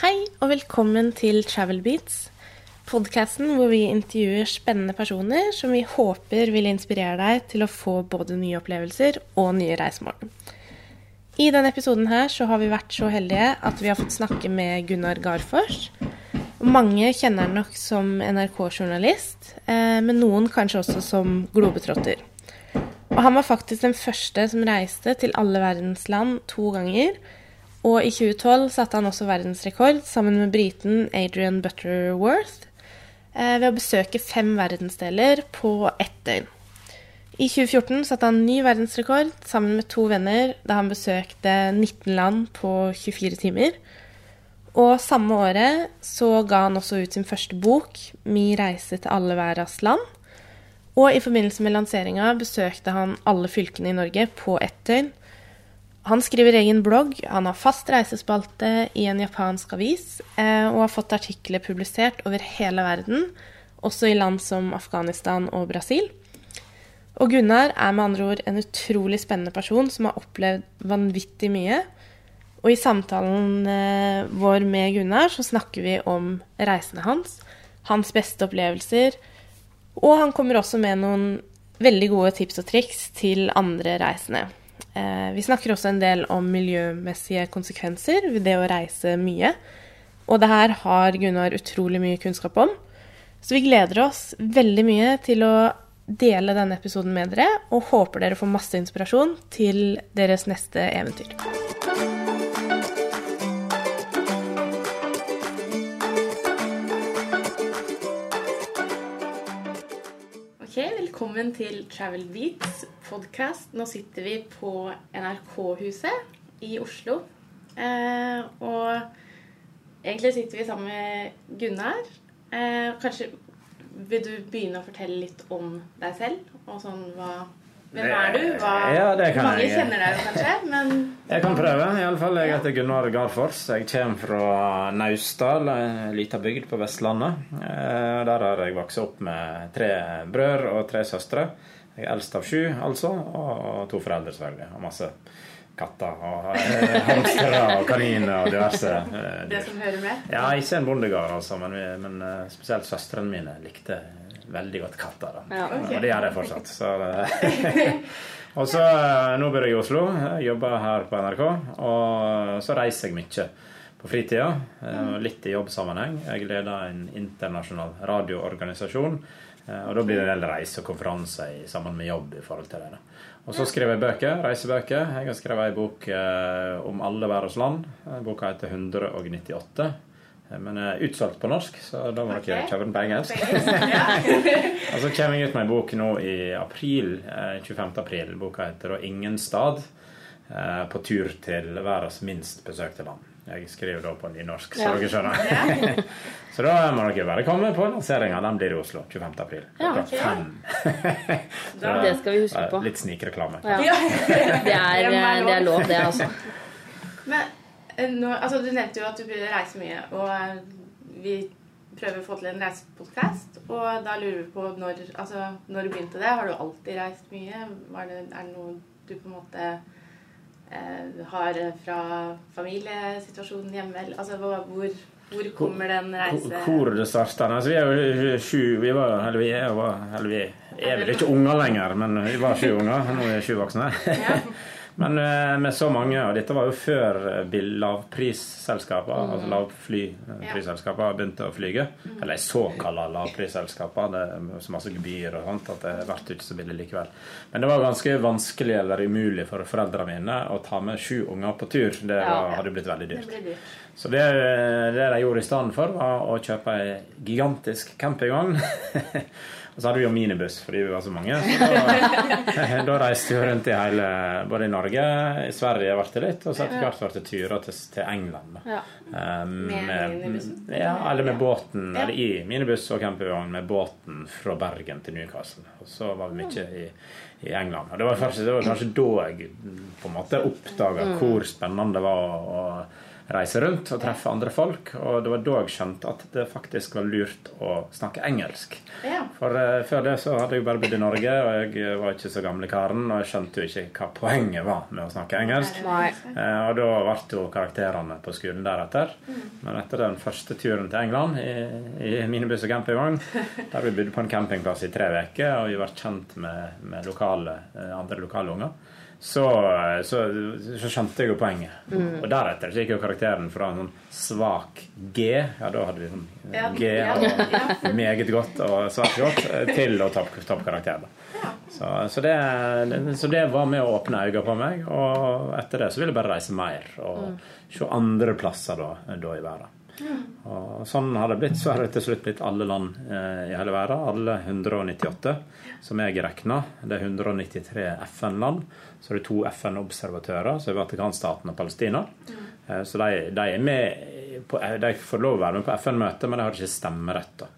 Hei og velkommen til Travel Beats, podkasten hvor vi intervjuer spennende personer som vi håper vil inspirere deg til å få både nye opplevelser og nye reisemål. I denne episoden her så har vi vært så heldige at vi har fått snakke med Gunnar Garfors. Mange kjenner han nok som NRK-journalist, eh, men noen kanskje også som globetrotter. Og han var faktisk den første som reiste til alle verdens land to ganger. Og i 2012 satte han også verdensrekord sammen med briten Adrian Butterworth eh, ved å besøke fem verdensdeler på ett døgn. I 2014 satte han ny verdensrekord sammen med to venner da han besøkte 19 land på 24 timer. Og samme året så ga han også ut sin første bok, 'Mi reise til alle verdens land'. Og i forbindelse med lanseringa besøkte han alle fylkene i Norge på ett døgn. Han skriver egen blogg, han har fast reisespalte i en japansk avis, eh, og har fått artikler publisert over hele verden, også i land som Afghanistan og Brasil. Og Gunnar er med andre ord en utrolig spennende person som har opplevd vanvittig mye. Og i samtalen eh, vår med Gunnar så snakker vi om reisene hans, hans beste opplevelser, og han kommer også med noen veldig gode tips og triks til andre reisende. Eh, vi snakker også en del om miljømessige konsekvenser ved det å reise mye. Og det her har Gunnar utrolig mye kunnskap om. Så vi gleder oss veldig mye til å dele denne episoden med dere, og håper dere får masse inspirasjon til deres neste eventyr. Velkommen til Travel Beats podcast. Nå sitter vi på NRK-huset i Oslo. Eh, og egentlig sitter vi sammen med Gunnar. Eh, kanskje vil du begynne å fortelle litt om deg selv? Og sånn hva Hvem er du? Hva, ja, mange jeg. kjenner deg jo kanskje, men Jeg kan prøve. i alle fall. Jeg heter Gunnar Garfors. Jeg kommer fra Naustdal, en liten bygd på Vestlandet. Eh, Der har jeg vokst opp med tre brødre og tre søstre. Jeg er eldst av sju, altså. Og to foreldre, selvfølgelig. Og masse katter og eh, hamstere og kaniner og diverse eh, det som hører med? Ja, ikke en bondegard, altså, men, men spesielt søstrene mine likte veldig godt katter. Da. Ja, okay. Og det gjør jeg fortsatt. Så og så eh, Nå bor jeg i Oslo, jobber her på NRK, og så reiser jeg mye på fritida. eh, Litt i jobbsammenheng. Jeg leder en internasjonal radioorganisasjon. eh, Og da blir det en del reiser og konferanser sammen med jobb i forhold til det. Og så skriver jeg bøker, reisebøker. Jeg har skrevet ei bok om alle verdens land. Boka heter 198. eh, Men er utsolgt på norsk, så da må okay. dere kjøpe den på engelsk. Og så kommer jeg ut med en bok nå i april, eh, 25. april. Boka heter 'Ingen stad'. eh, På tur til verdens minst besøkte land. Jeg skriver da på nynorsk, så Ja. dere skjønner. så da må dere bare komme på lanseringa. Den blir i Oslo 25. april. Ja, okay. ok. fem. Da- Det skal vi huske Eh, på. Litt snikreklame. Ja. Det er, det er lov, det, altså. Men eh, nå, altså, du nevnte jo at du reiser mye, og eh, vi prøver å få til en reisepodkast. Og da lurer vi på når, altså, når du begynte det. Har du alltid reist mye? Var det, er det noe du på en måte eh, har fra familiesituasjonen hjemme? Eller, altså, hvor, hvor kommer den reise... Hvor det starta? Altså, vi er jo sju Vi var, eller vi er, eller vi er vel ikke unger lenger, men vi var sju unger. Nå er vi sju voksne. Ja. Men eh, med så mange, og dette var jo før lavprisselskapene, mm. altså lavflyprisselskaper begynte å flyge. Eller såkalte lavprisselskaper. Det er så masse gebyr og sånt at det ble ikke så billig likevel. Men det var ganske vanskelig eller umulig for foreldrene mine å ta med sju unger på tur. Det var, hadde blitt veldig dyrt. Det dyrt. Så det, det de gjorde i stedet for, var å kjøpe ei gigantisk campingvogn. og så hadde vi jo minibuss fordi vi var så mange. Så da, da reiste vi rundt i hele Både i Norge, i Sverige ble det litt, og så etter hvert ble det turer til, til England. Ja. Um, Med med Ja, eller med båten. Ja. Eller i minibuss og campingvogn med båten fra Bergen til Newcastle. Og så var vi mye i, i England. Og det var, kanskje, det var kanskje da jeg på en måte oppdaga hvor spennende det var å reise rundt og treffe andre folk. Og det var da jeg skjønte at det faktisk var lurt å snakke engelsk. Ja. For uh, før det så hadde jeg bare bodd i Norge, og jeg var ikke så gamle karen. Og jeg skjønte jo ikke hva poenget var med å snakke engelsk. Nei. Uh, og da ble jo karakterene på skolen deretter. Men etter den første turen til England i, i minibuss og campingvogn, der vi bodde på en campingplass i tre uker, og vi ble kjent med, med lokale, uh, andre lokale unger så, så, så, skjønte jeg jo poenget. Mm. Og deretter så gikk jo karakteren fra en sånn svak G Ja, da hadde vi sånn ja, G og meget godt og svært godt, til å toppkarakter. Topp så, så, det, så det var med å åpne øynene på meg. Og etter det så ville jeg bare reise mer og mm. se andre plasser da, da i verden. Og sånn har det blitt. Så har det til slutt blitt alle land eh, i hele verden. Alle 198 som jeg regna. Det er 193 FN-land. Så det er to FN-observatører, så er Vatikanstaten og Palestina. Eh, så de, de, er med på, eh, de får lov å være med på FN-møtet, men de har ikke stemmerett. da.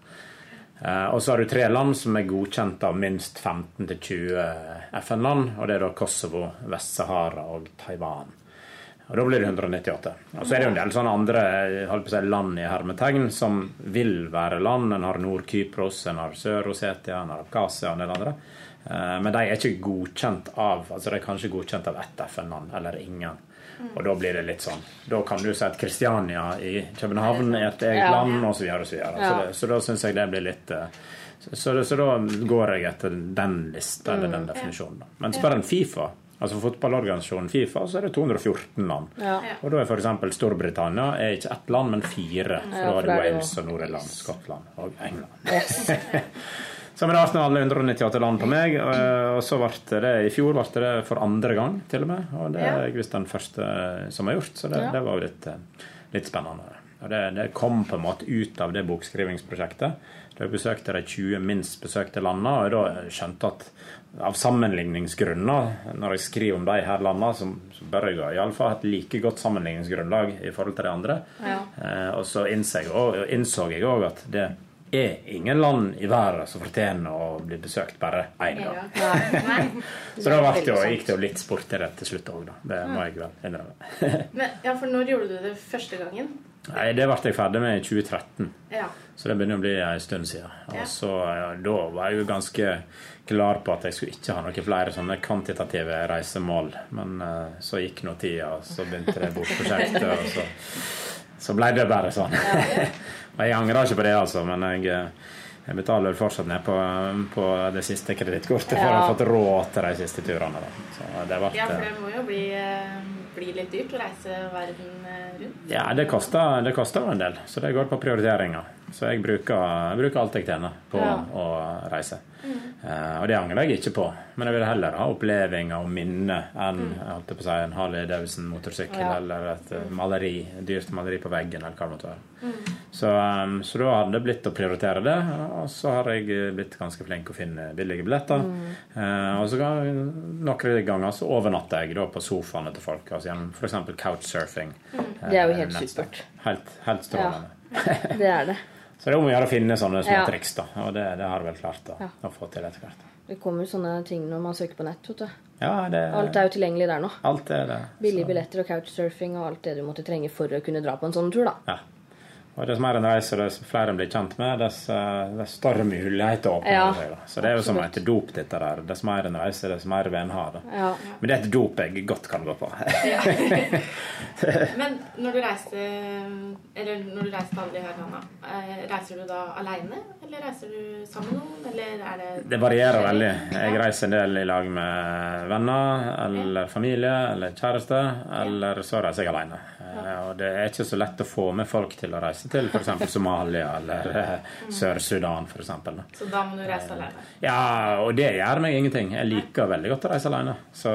Eh, og så har du tre land som er godkjent av minst 15-20 FN-land. og Det er da Kosovo, Vest-Sahara og Taiwan. Og Da blir det 198. Og så er det jo en del sånne andre si, land i hermetegn som vil være land. En har Nord-Kypros, en har Sør-Osetia, en har Abkhasia og en del andre. Eh, men de er ikke godkjent av altså de er kanskje godkjent av ett FN-land eller ingen. Og da blir det litt sånn Da kan du si at Kristiania i København er et eget land, osv. Så, så, videre. så, så da syns jeg det blir litt eh, så, så, da går jeg etter den lista eller den definisjonen. Men spør en Fifa Altså fotballorganisasjonen Fifa så er det 214 land. Ja. Og da er f.eks. Storbritannia er ikke ett land, men fire. For da er det Wales og Nord-Irland, Skottland og England. Yes. Så med Arsenal alle 198 land på meg, og så ble det i fjor ble det for andre gang, til og med. Og det er jeg visst den første som har gjort, så det, det var jo litt, litt spennende. Og det, det, kom på en måte ut av det bokskrivingsprosjektet. Da jeg besøkte de 20 minst besøkte landene, og da skjønte at av sammenligningsgrunner, når jeg skriver om de her landene, så, så bør jeg iallfall ha et like godt sammenligningsgrunnlag i forhold til de andre. Ja. Eh, og så innså jeg òg at det er ingen land i verden som fortjener å bli besøkt bare én gang. så da jo, gikk det jo litt sport i det til slutt òg, da. Det må jeg vel innrømme. Men, ja, for når gjorde du det første gangen? Nei, Det ble jeg ferdig med i 2013. Ja. Så det begynner å bli en stund siden. Og så, ja, Da var jeg jo ganske klar på at jeg skulle ikke ha noen flere sånne kvantitative reisemål. Men uh, så gikk nå tida, og så begynte det bortprosjektet, og så, så ble det bare sånn. Jeg angrer ikke på det, altså, men jeg, jeg betaler fortsatt ned på, på det siste kredittkortet for ja. å ha fått råd til de siste turene. Det ble, ja, for det må jo bli, eh, bli, litt dyrt å reise verden eh, rundt? Ja, det koster, det koster en del, så det går på prioriteringer. Så jeg bruker, jeg bruker alt jeg tjener på ja. å reise. Mm. Uh, og det angrer jeg ikke på, men jeg vil heller ha opplevelser og minner enn mm. holdt på å si, en Harley Davidson-motorsykkel ja. eller et maleri, dyrt maleri på veggen eller hva det måtte være. Mm. Så, um, så, da hadde det blitt å prioritere det, og så har jeg blitt ganske flink å finne billige billetter. Mm. Uh, og så noen ganger så overnatter jeg da på sofaene til folk, altså gjennom f.eks. couchsurfing. Mm. Det er jo helt supert. Helt, helt strålende. Ja, det er det. Så det er om å gjøre å finne sånne små ja. triks, da. Og det, det har du vel klart å, ja. å få til etter hvert. Det kommer sånne ting når man søker på nett. vet du. Ja, det, alt er jo tilgjengelig der nå. Alt er det. Billige billetter og couchsurfing og alt det du måtte trenge for å kunne dra på en sånn tur. da. Ja. Og Dess mer en reiser, dess flere en blir kjent med, dess, eh, dess større muligheter åpner ja, seg. Så det er jo som et dop, dette der. Dess mer en reiser, dess mer vil en ha. Ja. Men det er et dop jeg godt kan gå på. Men når du reiste Eller når du reiste alle de her landa, eh, reiser du da aleine, eller reiser du sammen med noen, eller er det Det varierer veldig. Jeg reiser en del i lag med venner eller familie eller kjæreste, eller så reiser jeg aleine. Eh, og det er ikke så lett å få med folk til å reise til f.eks. Somalia eller eh, Sør-Sudan f.eks. Så da må du reise alene? Ja, og det gjør meg ingenting. Jeg liker veldig godt å reise alene. Så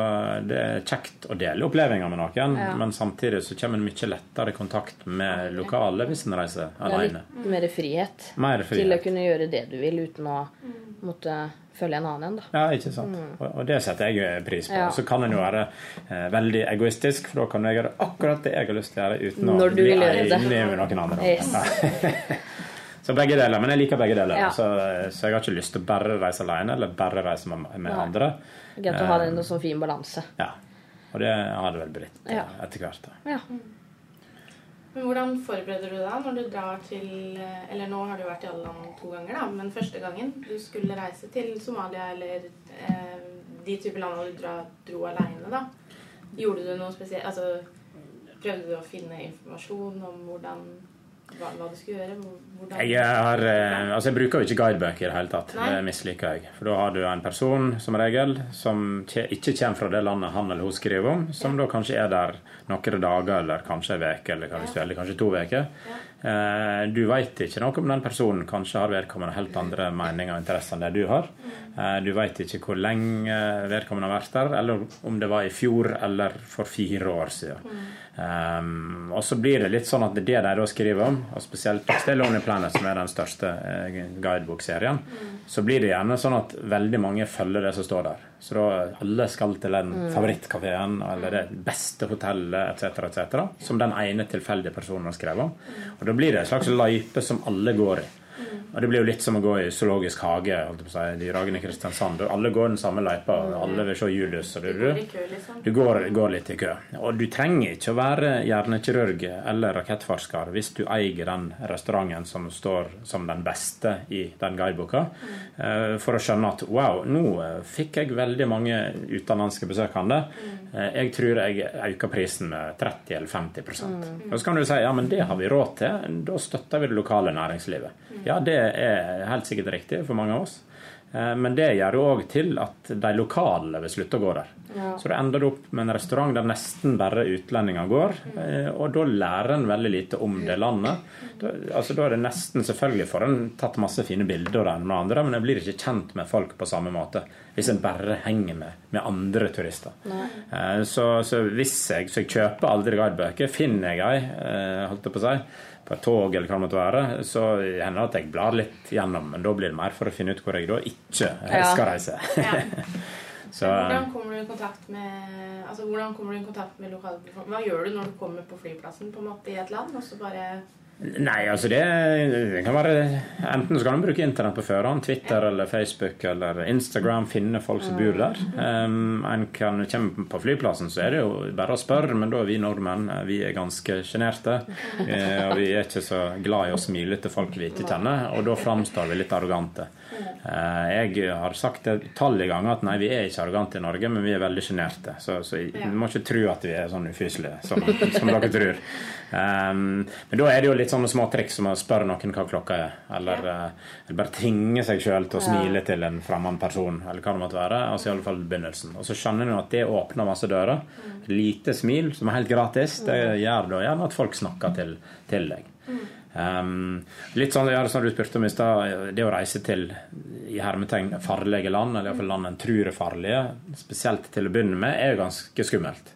det er kjekt å dele opplevelser med noen, ja. men samtidig så kommer en mye lettere kontakt med lokale hvis en reiser alene. Litt mer frihet, mer frihet til å kunne gjøre det du vil uten å måtte følge en annen en. da. Ja, ikke sant. Mm. Og, det setter jeg pris på. Ja. Så kan en jo være eh, veldig egoistisk, for da kan jeg gjøre akkurat det jeg har lyst til å gjøre uten å bli enig med noen andre. Yes. så begge deler. Men jeg liker begge deler. Ja. Så, så, jeg har ikke lyst til å bare reise alene eller bare reise med, med andre. Greit å ha en sånn fin balanse. Ja. Og det har det vel blitt ja. etter hvert. da. Ja. Men hvordan forbereder du deg når du drar til eh, Eller nå har du vært i alle land to ganger, da, men første gangen du skulle reise til Somalia eller eh, de typer land du dra, dro aleine, da. Gjorde du noe spesielt Altså prøvde du å finne informasjon om hvordan hva, hva du skulle gjøre? Hvordan Jeg, har, eh, altså jeg bruker jo ikke guidebøker i det hele tatt. Nei. Det misliker jeg. For da har du en person som regel som ikke kommer fra det landet han eller hun skriver om, som da kanskje er der noen dager eller kanskje en uke eller kanskje, eller kanskje to uker. Eh, Du veit ikke noe om den personen. Kanskje har vedkommende helt andre meninger og interesser enn det du har. Eh, Du veit ikke hvor lenge vedkommende har vært der, eller om det var i fjor eller for fire år siden. Um, og så blir det litt sånn at det er det de da skriver om, og spesielt det er Lonely Planet, som er den største eh, guidebokserien, så blir det gjerne sånn at veldig mange følger det som står der. Så da alle skal til den favorittkafeen eller det beste hotellet etc., etc., som den ene tilfeldige personen har skrevet om. Og da blir det en slags løype som alle går i. Og Det blir jo litt som å gå i zoologisk hage. holdt på si, Dyrehagen i Kristiansand. Alle går den samme løypa. og Alle vil se Julius. Og du går liksom? du går, går litt i kø. Og du trenger ikke å være hjernekirurg eller rakettforsker hvis du eier den restauranten som står som den beste i den guideboka, eh, for å skjønne at wow, nå eh, fikk jeg veldig mange utenlandske besøkende. Eh, Jeg tror jeg øker prisen med 30 eller 50% Og så kan du si ja, men det har vi råd til. Da støtter vi det lokale næringslivet. Ja, det er helt sikkert riktig for mange av oss. Eh, Men det gjør jo òg til at de lokale vil slutte å gå der. Så det ender opp med en restaurant der nesten bare utlendinger går, eh, og da lærer en veldig lite om det landet. Da, altså, da er det nesten selvfølgelig får en tatt masse fine bilder av det ene med andre, men en blir ikke kjent med folk på samme måte hvis en bare henger med, med andre turister. Eh, Så, så hvis jeg, så jeg kjøper aldri guidebøker, finner jeg ei, holdt jeg på å si, på et tog eller hva det måtte være, så hender det at jeg blar litt gjennom, men da blir det mer for å finne ut hvor jeg da ikke skal reise. Ja. Så, Hvordan kommer du i kontakt med Altså, hvordan kommer du i kontakt med lokalbefolkningen? Hva gjør du når du kommer på flyplassen på en måte i et land, og så bare Nei, altså det, det kan være Enten så kan du bruke internett på førhånd, Twitter eller Facebook eller Instagram, finne folk som bor der. Um, en kan komme på flyplassen, så er det jo bare å spørre, men da er vi nordmenn vi er ganske sjenerte. eh, Og vi er ikke så glad i å smile til folk vi ikke kjenner, og da framstår vi litt arrogante. Eh, Jeg har sagt det utallige ganger at nei, vi er ikke arrogante i Norge, men vi er veldig sjenerte. Så, så du må ikke tro at vi er sånn ufyselige som, som dere tror. Um, men da er det jo litt sånne småtriks som å spørre noen hva klokka er. Eller, ja. eller bare tvinge seg sjøl til å smile til en fremmed person, eller hva det måtte være. Altså i alle fall begynnelsen. Og så skjønner du at det åpner masse dører. Lite smil, som er helt gratis, det gjør da gjerne at folk snakker til, til deg. Um, litt sånn ja, som du spurte om i stad, det å reise til i hermetegn farlige land, eller iallfall land en tror er farlige, spesielt til å begynne med, er jo ganske skummelt.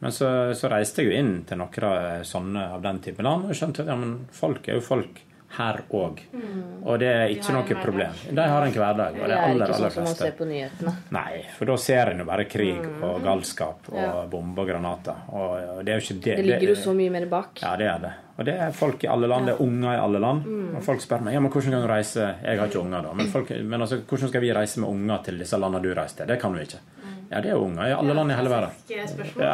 Men så, så reiste jeg jo inn til noen sånne av den type land og skjønte at ja, folk er jo folk her òg. Og det er ikke noe problem. De har en hverdag, og Det det er ikke sånn som man fleste. ser på nyhetene. Nei, for da ser en jo bare krig og galskap og Ja. bomber og granater. Og det er jo ikke det Det ligger jo så mye mer bak. ja, det er det. Og det er folk i alle land. Det er unger i alle land. Og folk spør meg ja, men hvordan kan du reise Jeg har ikke unger, da. Men, folk, men altså, hvordan skal vi reise med unger til disse landene du reiste til? Det kan vi ikke. Ja, det er jo unger i alle land i hele verden. Ja.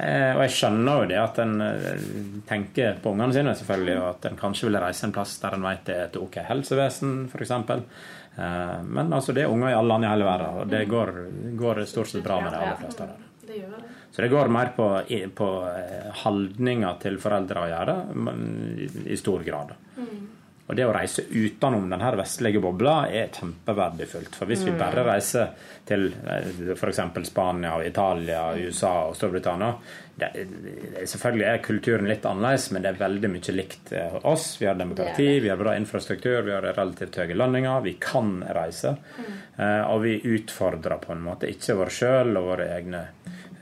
Eh, og jeg skjønner jo det at en eh, tenker på ungene sine, selvfølgelig, og at en kanskje vil reise en plass der en vet det er et ok helsevesen, f.eks. Eh, men altså, det er unger i alle land i hele verden, og det går, går stort sett bra med de aller fleste Der. Så det går mer på, på eh, holdninger til foreldre å gjøre, men i, i stor grad. Og det å reise utenom denne vestlige bobla er kjempeverdifullt. For hvis vi bare reiser til f.eks. Spania, Italia, USA og Storbritannia det, Selvfølgelig er kulturen litt annerledes, men det er veldig mye likt eh, oss. Vi har demokrati, vi har bra infrastruktur, vi har relativt høye lønninger, vi kan reise. Eh, og vi utfordrer på en måte ikke vår sjøl og våre egne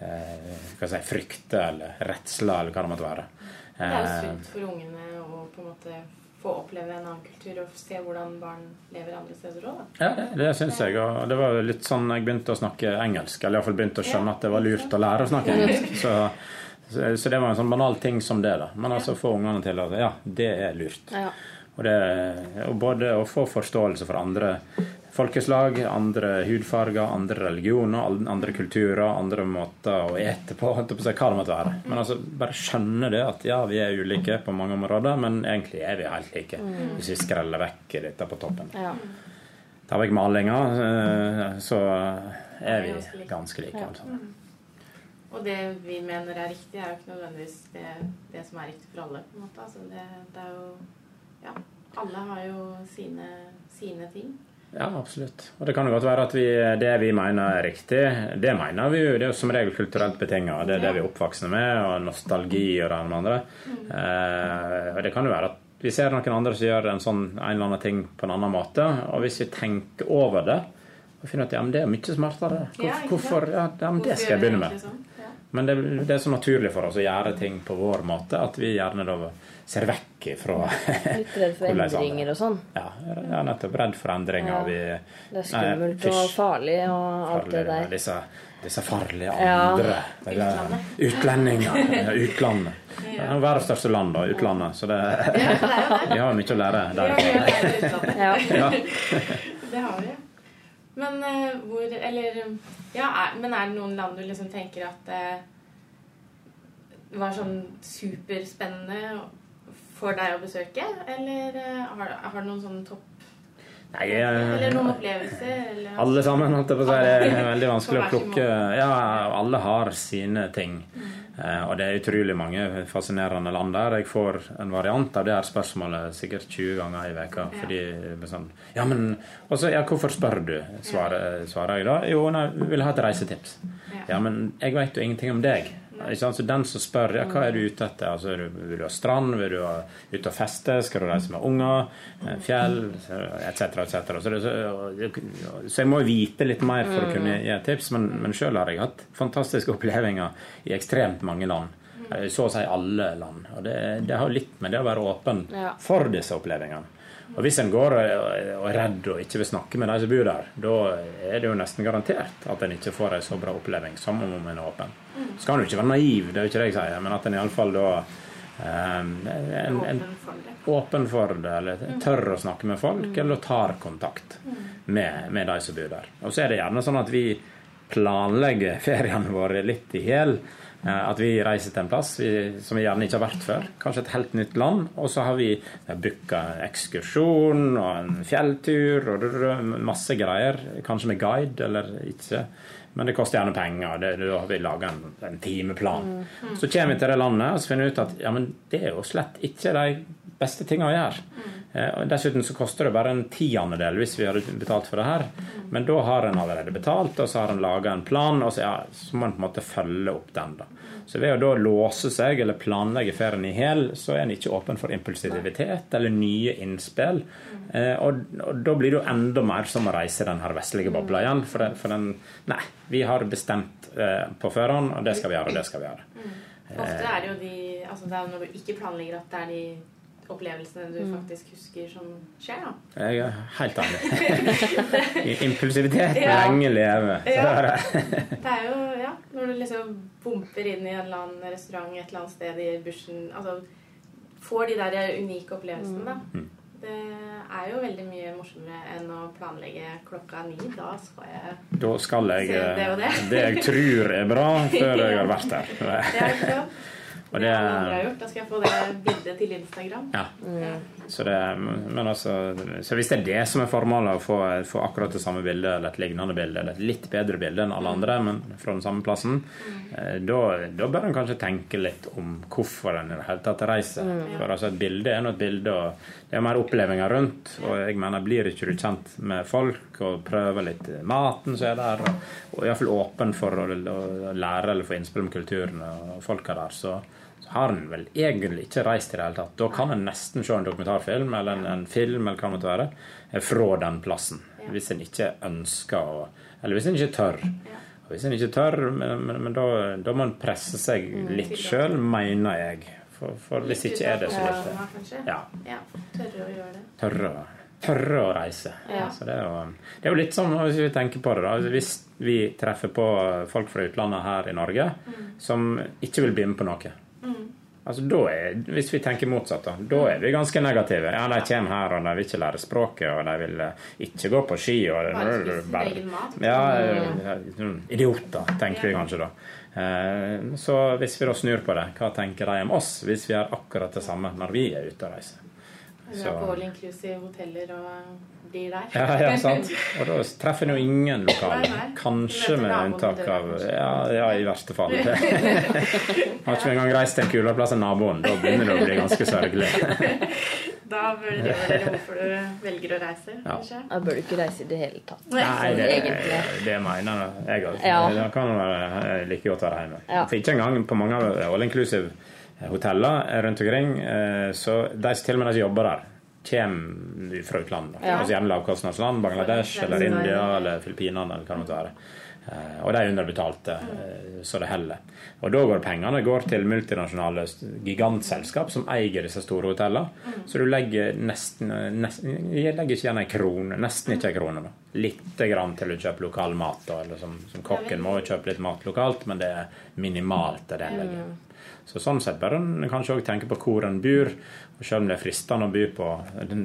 eh, si, frykter eller redsler, eller hva det måtte være. Det er jo Eh, sunt for ungene å på en måte få oppleve en annen kultur og se hvordan barn lever andre steder òg. Ja, det, det syns jeg. Og det var litt sånn jeg begynte å snakke engelsk. Eller iallfall begynte å skjønne at det var lurt å lære å snakke engelsk. Så, så, det var en sånn banal ting som det, da. Men altså få ungene til at ja, det er lurt. Ja. Og, det, og både å få forståelse for andre folkeslag, andre hudfarger, andre religioner, andre kulturer, andre måter å ete på, hva det måtte være. Men altså, bare skjønne det at ja, vi er ulike på mange områder, men egentlig er vi helt like. Hvis vi skreller vekk dette på toppen. Ja. Tar vekk malinga, eh, så er vi ganske like. Altså. Og det vi mener er riktig, er jo ikke nødvendigvis det, det som er riktig for alle. på en måte. Altså det, det er jo Ja, alle har jo sine, sine ting. Ja, absolutt. Og det kan jo godt være at vi, det vi mener er riktig, det mener vi jo. Det er jo som regel kulturelt betinga. Det er det vi er oppvoksne med, og nostalgi og det ene med andre. Eh, og det kan jo være at vi ser noen andre som gjør en sånn en eller annen ting på en annen måte, og hvis vi tenker over det og finner at ja, men det er mye smartere. Hvorfor, ja, ja, men det skal jeg begynne med. Men det, det er så naturlig for oss å gjøre ting på vår måte at vi gjerne da ser vekk fra Litt redd for er endringer og sånn. Ja, ja, nettopp redd for endringer. Ja. Vi, Det er skummelt Nei, og farlig og alt det der. Disse, disse farlige andre. Ja. der Utlendinger. Utlandet. Det er verdens største land, da, utlandet. Så det, vi har jo mye å lære der. utlandet. Ja. Det har vi. Men eh, hvor Eller Ja, er, men er det noen land du liksom tenker at eh, var sånn superspennende for deg å besøke? Eller eh, har, har du noen sånne topp Nei, Eller noen opplevelser? Eller, alle sammen, holdt jeg på å si. Det er veldig vanskelig å plukke. Ja, alle har sine ting. Eh, Og det er utrolig mange fascinerende land der. Jeg får en variant av det her spørsmålet sikkert 20 ganger i veka. Fordi sånn Ja, men Og så, ja, hvorfor spør du? Svarer, svarer jeg da. Jo, nei, vil ha et reisetips. Ja. Ja, men jeg vet jo ingenting om deg. Så den som spør ja, hva er du ute etter, altså, vil du ha strand, vil du ha ut og feste, skal du reise med unger, eh, fjell, etc., etc. Så, så, jeg må vite litt mer for å kunne gi et tips, men, men sjøl har jeg hatt fantastiske opplevelser i ekstremt mange land. Eh, Så å si alle land. Og det, det har litt med det å være åpen for disse opplevelsene. Og hvis en går og og er redd og ikke vil snakke med de som bor der, da er det jo nesten garantert at en ikke får en så bra opplevelse som om en er åpen. Så kan du ikke være naiv, det er jo ikke det jeg sier, men at en iallfall da eh, en, en, åpen for det? eller tør å snakke med folk, eller tar kontakt med, med de som bor der. Og så er det gjerne sånn at vi planlegger feriene våre litt i hjel. Eh, At vi reiser til en plass vi, som vi gjerne ikke har vært før. Kanskje et helt nytt land. Og så har vi booka ekskursjon og en fjelltur og masse greier. Kanskje med guide eller ikke. Men det koster gjerne penger. Det, da har vi laga en, en timeplan. Så kommer vi til det landet og så finner vi ut at ja, men det er jo slett ikke de beste tingene å gjøre. Eh, Dessuten så koster det bare en tiendedel hvis vi hadde betalt for det her. Men da har en allerede betalt, og så har en laga en plan, og så, ja, så må en på en måte følge opp den. da. Så ved å da låse seg eller planlegge ferien i hel, så er en ikke åpen for impulsivitet eller nye innspill. Eh, og, og da blir det jo enda mer som å reise i den her vestlige bobla igjen. For, det, for den Nei, vi har bestemt eh, på forhånd, og det skal vi gjøre, og det skal vi gjøre. Ofte er det jo de altså Det er når du ikke planlegger at det er de opplevelsene du faktisk husker som skjer, da. Jeg er helt enig. Impulsivitet Ja. lenge leve. Ja. det er jo, ja, når du liksom bumper inn i en eller annen restaurant et eller annet sted i bushen Altså får de der unike opplevelsene, da. Mm. Det er jo veldig mye morsommere enn å planlegge klokka ni. Da skal jeg Da skal jeg Se, det og det. eh, det jeg tror er bra, før jeg har vært der. Er sant? Og det det- er andre har gjort. Da skal jeg få det bildet til Instagram. Ja. Mm. Så, det, men altså, så hvis det er det som er formålet, å få, få akkurat det samme bildet eller et lignende bilde, eller et litt bedre bilde enn alle andre, men fra den samme plassen, mm. da, da bør en kanskje tenke litt om hvorfor en i det hele tatt reiser. For altså, et bilde er nå et bilde, og det er mer opplevelser rundt. Og jeg mener, blir ikke du kjent med folk og prøver litt maten som er der, og, og iallfall åpen for å, å lære eller få innspill om kulturen og folka der, så har en vel egentlig ikke reist i det hele tatt. Da kan en nesten se en dokumentarfilm eller en, en film eller hva det måtte være, eh, fra den plassen. Hvis en ikke ønsker å Eller hvis en ikke tør. Og hvis en ikke tør, men, men, men da, da må en presse seg litt sjøl, mener jeg. For, for hvis ikke er det så kanskje? Ja. ja. Tørre å gjøre det. Tørre, tørre å reise. Ja. Så det er, jo, det er jo litt sånn, hvis vi tenker på det, da. Hvis vi treffer på folk fra utlandet her i Norge som ikke vil bli med på noe. Altså, er, hvis vi tenker motsatt, da, da er vi ganske negative. Ja, De kommer her og de vil ikke lære språket, og de vil eh, ikke gå på ski. Og, Bare spise egen mat. Ja, sånn idioter, tenker vi kanskje da. Eh, Så hvis vi da snur på det, hva tenker de om oss hvis vi gjør akkurat det samme når vi er ute og reiser? Er på all inclusive hoteller og blir der. Ja, ja, sant. Og da treffer en jo ingen lokale. Kanskje med unntak av. Ja, ja i verste fall. Har ikke engang reist til en kulere plass enn naboen. Da begynner det å bli ganske sørgelig. Da bør du være hvorfor du velger å reise, Ja. kanskje. Da bør du ikke reise i det hele tatt. Nei, det, det mener jeg òg. Ja. Da kan det være like godt å være hjemme. Ikke engang på mange av all inclusive hoteller rundt omkring, eh, så de til og med de som jobber der, kommer fra utlandet. Ja. Altså gjerne lavkostnadsland, Bangladesh eller India eller Filippinene eller hva det måtte være. Eh, Og de er underbetalte eh, så det heller. Og da går pengene går til multinasjonale gigantselskap som eier disse store hotellene. Så du legger nesten, nesten Jeg legger ikke igjen en krone. Nesten ikke en krone. da. Lite grann til å kjøpe lokal mat. Da, eller som, som kokken må kjøpe litt mat lokalt, men det er minimalt. det er legger. Så sånn sett bør en kanskje òg tenke på hvor en bor. Og selv om det er fristende å by på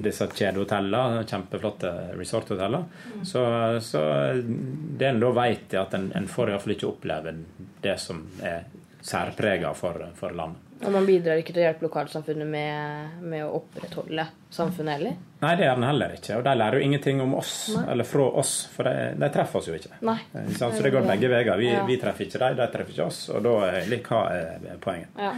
disse kjedehotellene, kjempeflotte resorthoteller, så, så det en da vet, er at en, en får iallfall ikke oppleve det som er særprega for, for landet. Og man bidrar ikke til å hjelpe lokalsamfunnet med, med å opprettholde samfunnet heller. Nei, det gjør den heller ikke. Og de lærer jo ingenting om oss, Nei. eller fra oss, for de, de treffer oss jo ikke. Nei. Eh. Så det går begge veier. Vi, Ja. vi treffer ikke dem, de treffer ikke oss. Og da er litt hva er poenget. Ja.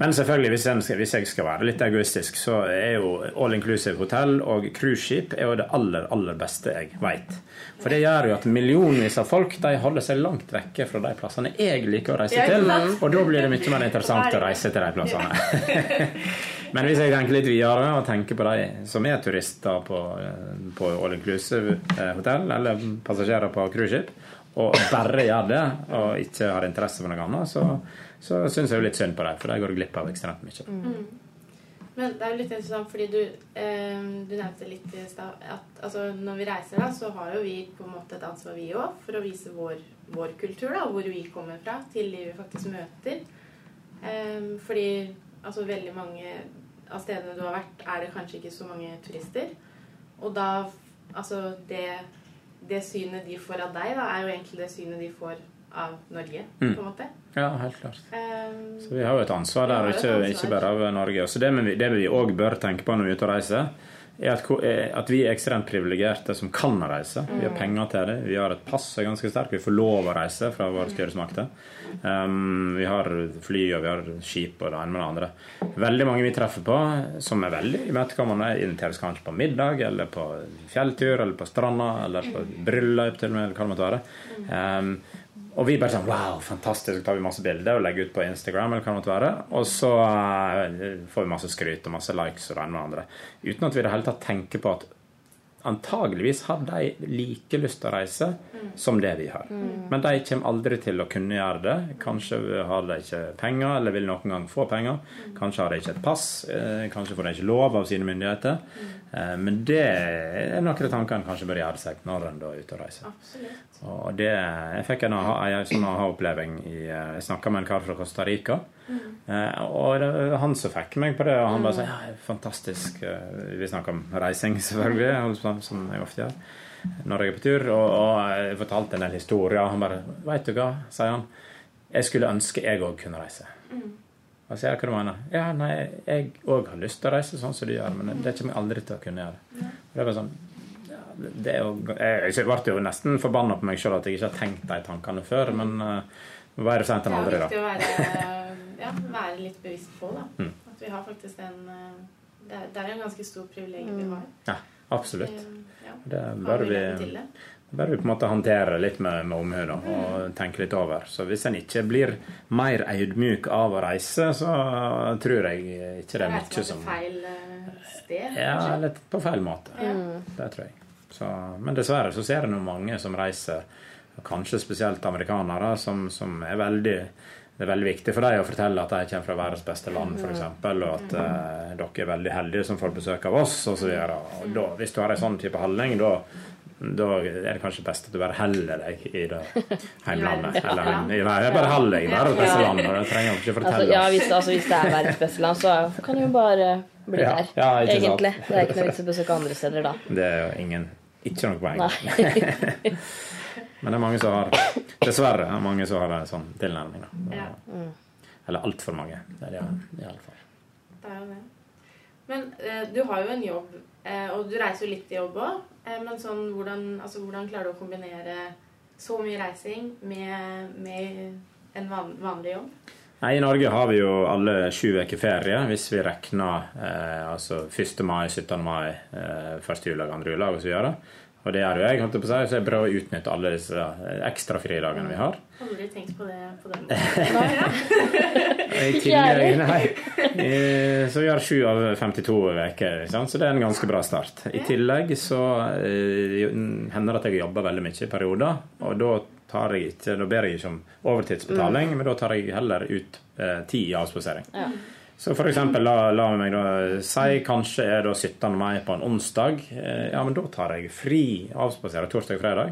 Men selvfølgelig, hvis, jeg, skal, hvis jeg skal være litt egoistisk, så er jo all inclusive hotell og cruiseskip det aller, aller beste jeg vet. For det gjør jo at millionvis av folk de holder seg langt vekke fra de plassene jeg liker å reise til. Og da blir det mye mer interessant å reise til de plassene. Men hvis jeg tenker litt videre og tenker på de som er turister på, på all inclusive eh, hotell, eller passasjerer på cruiseskip, og bare gjør det, og ikke har interesse for noe annet, så, så syns jeg jo litt synd på dem, for de går glipp av ekstremt mye. Men det er jo litt interessant, fordi du, eh, du nevnte litt i stad at altså, når vi reiser, da, så har jo vi på en måte et ansvar, vi òg, for å vise vår, vår kultur, da, hvor vi kommer fra, til de vi faktisk møter. Eh, fordi altså, veldig mange av stedene du har vært, er det kanskje ikke så mange turister. Og da Altså, det, det synet de får av deg, da, er jo egentlig det synet de får av Norge, Mm. på en måte. Ja, helt klart. Um, Så vi har jo et ansvar der, et ikke, ansvar. ikke bare av Norge. Så det vi, det vi òg bør tenke på når vi er ute og reiser, er at, er at vi er ekstremt privilegerte som kan reise. Vi har penger til det. Vi har et pass som er ganske sterkt. Vi får lov å reise fra våre styresmakter. Um, vi har fly og vi har skip og det ene med det andre. Veldig mange vi treffer på som er veldig imøtekommende, inviteres kanskje på middag eller på fjelltur eller på stranda eller på bryllup til og med, eller hva det måtte være. Um, og vi bare sånn Wow, fantastisk. Så tar vi masse bilder og legger ut på Instagram. eller hva det måtte være Og så eh, får vi masse skryt og masse likes og det ene med andre. Uten at vi i det hele tatt tenker på at antageligvis har de like lyst til å reise som det vi har. Men de kommer aldri til å kunne gjøre det. Kanskje har de ikke penger, eller vil noen gang få penger. Kanskje har de ikke et pass. eh, Kanskje får de ikke lov av sine myndigheter. Eh, Men det er noen av tankene en kanskje bør gjøre seg når en er ute og reiser. absolutt. Og det, jeg fikk en, en sånn aha-oppleving eh, Jeg snakka med en kar fra Costa Rica. Mm. og det han som fikk meg på det, og han bare sa ja, fantastisk eh, Vi snakker om reising, selvfølgelig, som- jeg ofte gjør når jeg er på tur. Og, og jeg fortalte en del historier. Han bare Veit du hva, sier han. Jeg skulle ønske jeg òg kunne reise. Og så hva du mener. Ja, nei, jeg òg har lyst til å reise sånn som du gjør, men det kommer jeg aldri til å kunne gjøre. Og det var sånn ja, det er jo, jeg, jeg ble jo nesten forbanna på meg sjøl at jeg ikke har tenkt de tankene før, men uh, bedre sent Det enn er aldri, da. viktig å være, ja, være litt bevisst på da. Mm. at vi har faktisk en eh, Det er, det er en ganske stor privilegium vi har. Ja, absolutt. Det Ja, Det bør vi, til vi på en måte håndtere litt med, med omhu da, og tenke litt over. Så hvis en ikke blir mer audmyk av å reise, så tror jeg ikke det er mye som feil eh, sted, Ja, litt på feil måte. Ja. Det tror jeg. Så, men dessverre så ser en jo mange som reiser, kanskje spesielt amerikanere, som, som er veldig det er veldig viktig for dem å fortelle at de kommer fra verdens beste land, f.eks., og at eh, dere er veldig heldige som får besøk av oss, osv. Hvis du har en sånn type holdning, da da er det kanskje best at du bare holder deg i det heimlandet. Eller, nei, bare heller deg i det beste landet. Det trenger jeg ikke Altså, fortelle. ja, hvis, altså, hvis det er verdens beste land, så kan du jo bare bli Ja, der. ja, egentlig. sant. Det er ikke noe vits å besøke andre steder da. Det er jo ingen Ikke noe poeng. Men det er mange som har Dessverre er mange som har en sånn tilnærming. Da. Ja. Eller altfor mange. Det er det i alle fall. Det er jo det. Men eh, du har jo en jobb, eh, og du reiser jo litt i jobb òg. Eh, men sånn, hvordan, altså, hvordan klarer du å kombinere så mye reising med, med en van, vanlig jobb? Nei, I Norge har vi jo alle sju uker ferie hvis vi regner eh, altså 1. mai, 17. mai, eh, første juledag, andre juledag osv. Og det gjør jo jeg, holdt jeg på å si, så jeg prøver å utnytte alle disse ekstra fridagene vi har. Aldri tenkt på det på den måten. Nei, Eh, så vi har sju av 52 uker, så det er en ganske bra start. I tillegg så eh, hender det at jeg jobber veldig mye i perioder, og da tar jeg ikke, da ber jeg ikke om overtidsbetaling, men da tar jeg heller ut eh, tid i avspasering. Ja. Så for eksempel, la, la meg da si kanskje er da 17. mai på en onsdag. Eh, ja, men da tar jeg fri avspaserer torsdag og fredag.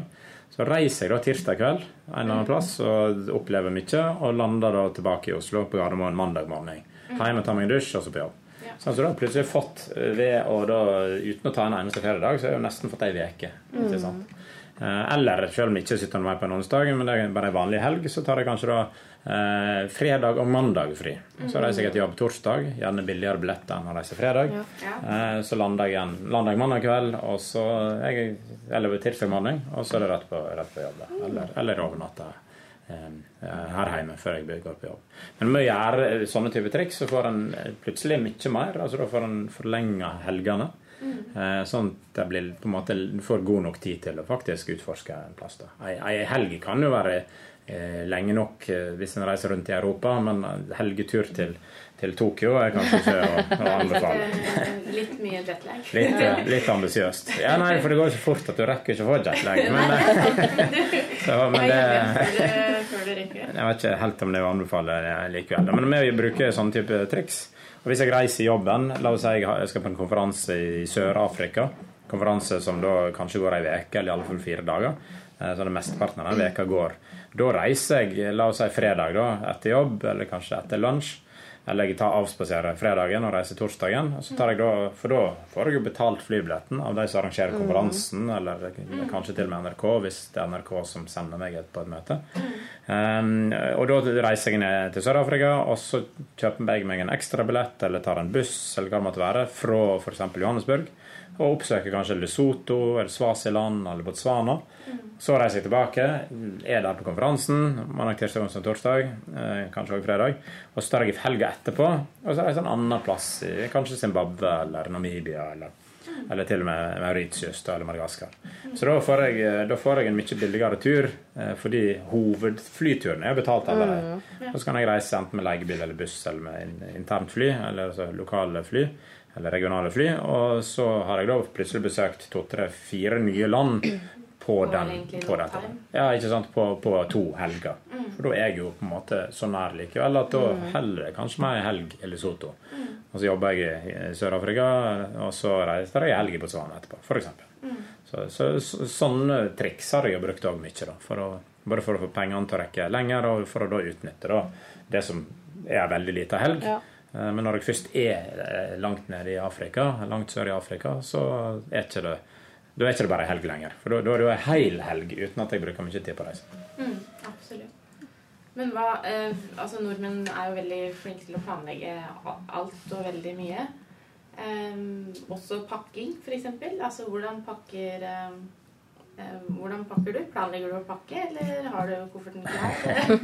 Så reiser jeg da tirsdag kveld en eller annen plass og opplever mye, og lander da tilbake i Oslo på Gardermoen mandag morgen. Hjemme tar meg en dusj, og så på jobb. Ja. Sånn, så da har jeg plutselig fått eh, ved å da, uten å ta en eneste feriedag, så har jeg jo nesten fått ei uke. Eh, Eller selv om jeg ikke 17. mai på en onsdag, men det er bare en vanlig helg, så tar jeg kanskje da eh, fredag og mandag fri. Så reiser jeg til jobb torsdag, gjerne billigere billetter enn å reise fredag. Ja. Ja. Eh, så lander jeg igjen lander jeg mandag kveld, og så jeg, eller tirsdag morgen, og så er det rett på, rett på jobb. Eller, eller overnatte eh, her hjemme før jeg går på jobb. Men med å gjøre sånne type triks, så får en plutselig mye mer. altså Da får en forlenga helgene. Eh, Sånn at det blir på en måte du får god nok tid til å faktisk utforske en plass. da. Ei, ei helg kan jo være eh, lenge nok eh, hvis en reiser rundt i Europa, men helgetur til, til Tokyo er kanskje ikke å, å anbefale. Litt mye jetlag. Litt, eh, litt ambisiøst. Ja, nei, for det går så fort at du rekker ikke å få jetlag. Men, så, men det jeg vet ikke helt om det er å anbefale likevel. Men vi bruker sånne type triks. Og hvis jeg reiser i jobben, la oss si jeg skal på en konferanse i Sør-Afrika, konferanse som da kanskje går ei uke, eller i alle fall fire dager, eh, så det mesteparten av den veka går. Da reiser jeg, la oss si fredag da, etter jobb, eller kanskje etter lunsj. Eller jeg tar avspaserer fredagen og reiser torsdagen. Og så tar jeg da, For da får jeg jo betalt flybilletten av de som arrangerer konferansen, eller kanskje til og med NRK, hvis det er NRK som sender meg på et møte. Um, og da reiser jeg ned til Sør-Afrika, og så kjøper jeg meg en ekstrabillett eller tar en buss eller hva det måtte være, fra f.eks. Johannesburg. Og oppsøker kanskje Lesotho eller Svasiland eller Botswana. Så reiser jeg tilbake, er der på konferansen mandag, tirsdag, onsdag, torsdag, eh, kanskje også fredag. Og så tar jeg helga etterpå, og så reiser jeg en annen plass, i kanskje Zimbabwe eller Namibia eller, eller til og med Mauritius eller Madagaskar. Så da får, jeg, da får jeg en mye billigere tur, eh, fordi hovedflyturen er betalt allerede. Og så kan jeg reise enten med leiebil eller buss eller med internt fly, eller altså lokale fly eller regionale fly. Og så har jeg da plutselig besøkt to, tre, fire nye land på, den, på dette. Ja, ikke sant? På, på to helger. For da er jeg jo på en måte så nær likevel at da heller jeg kanskje meg en helg i Lesotho. Og så jobber jeg i Sør-Afrika, og så reiser jeg en helg i Botswana etterpå, f.eks. Så, så, så, sånne triks har jeg jo brukt òg mye, da. For å, både for å få pengene til å rekke lenger, og for å da utnytte da, det som er veldig lita helg. Ja. Eh, Men når jeg først er eh, langt nede i Afrika, langt sør i Afrika, så er ikke det da er ikke det bare helg lenger. For da, er det jo en hel helg uten at jeg bruker mye tid på å reise. Mm, absolutt. Men hva eh, Altså, nordmenn er jo veldig flinke til å planlegge alt og veldig mye. Eh, også pakking, f.eks. Altså hvordan pakker em, hvordan pakker du? Planlegger du å pakke, eller har du kofferten klar?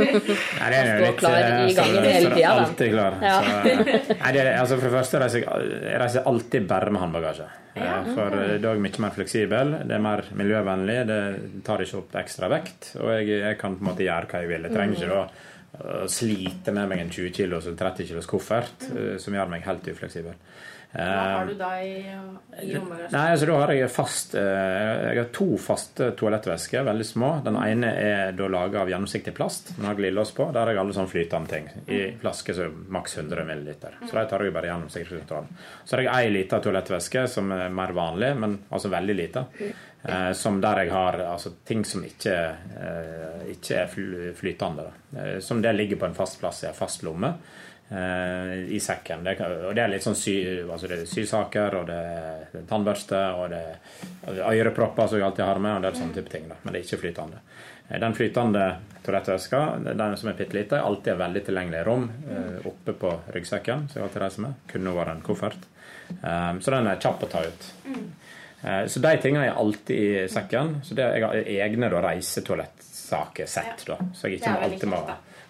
Nei, det er jo litt, klar eh, i gangen så hele er tida. Alltid klar. Ja. Så, eh, nei, det er, altså for det første reiser jeg, reiser alltid bare med håndbagasje. Eh, Ja. For eh, da er jeg mye mer fleksibel, det er mer miljøvennlig, det tar ikke opp ekstra vekt. Og jeg, jeg kan på en måte gjøre hva jeg vil. Jeg trenger ikke da å slite med meg en 20 kilos eller 30 kilos koffert eh, som gjør meg helt ufleksibel. Hva Eh, har du da i, i? Nei, altså da har jeg fast eh, Jeg har to faste toalettvesker, veldig små. Den ene er da laga av gjennomsiktig plast. Den har glidelås på. Der har jeg alle sånne flytende ting. I flaske så maks 100 ml. Så de tar jeg bare gjennom sikkerhetskontrollen. Så har jeg ei lita toalettveske som er mer vanlig, men altså veldig lita. Eh, som der jeg har altså, ting som ikke, eh, ikke er flytende. Da. Eh, som det ligger på en fast plass i en fast lomme i sekken. Det, og det er litt sånn sy, altså det er sysaker, og det er, er tannbørste, og det er ørepropper som jeg alltid har med, og en del sånne type ting. Da. Men det er ikke flytende. Eh, Den flytende toalettveska, den som er bitte lita, er alltid veldig tilgjengelig rom eh, oppe på ryggsekken, som jeg alltid reiser med. Kunne vært en koffert. Eh, så den er kjapp å ta ut. Eh, Så de tingene er alltid i sekken. Så det, jeg har egne da, reisetoalettsaker sett, da. Så jeg er ikke alltid må.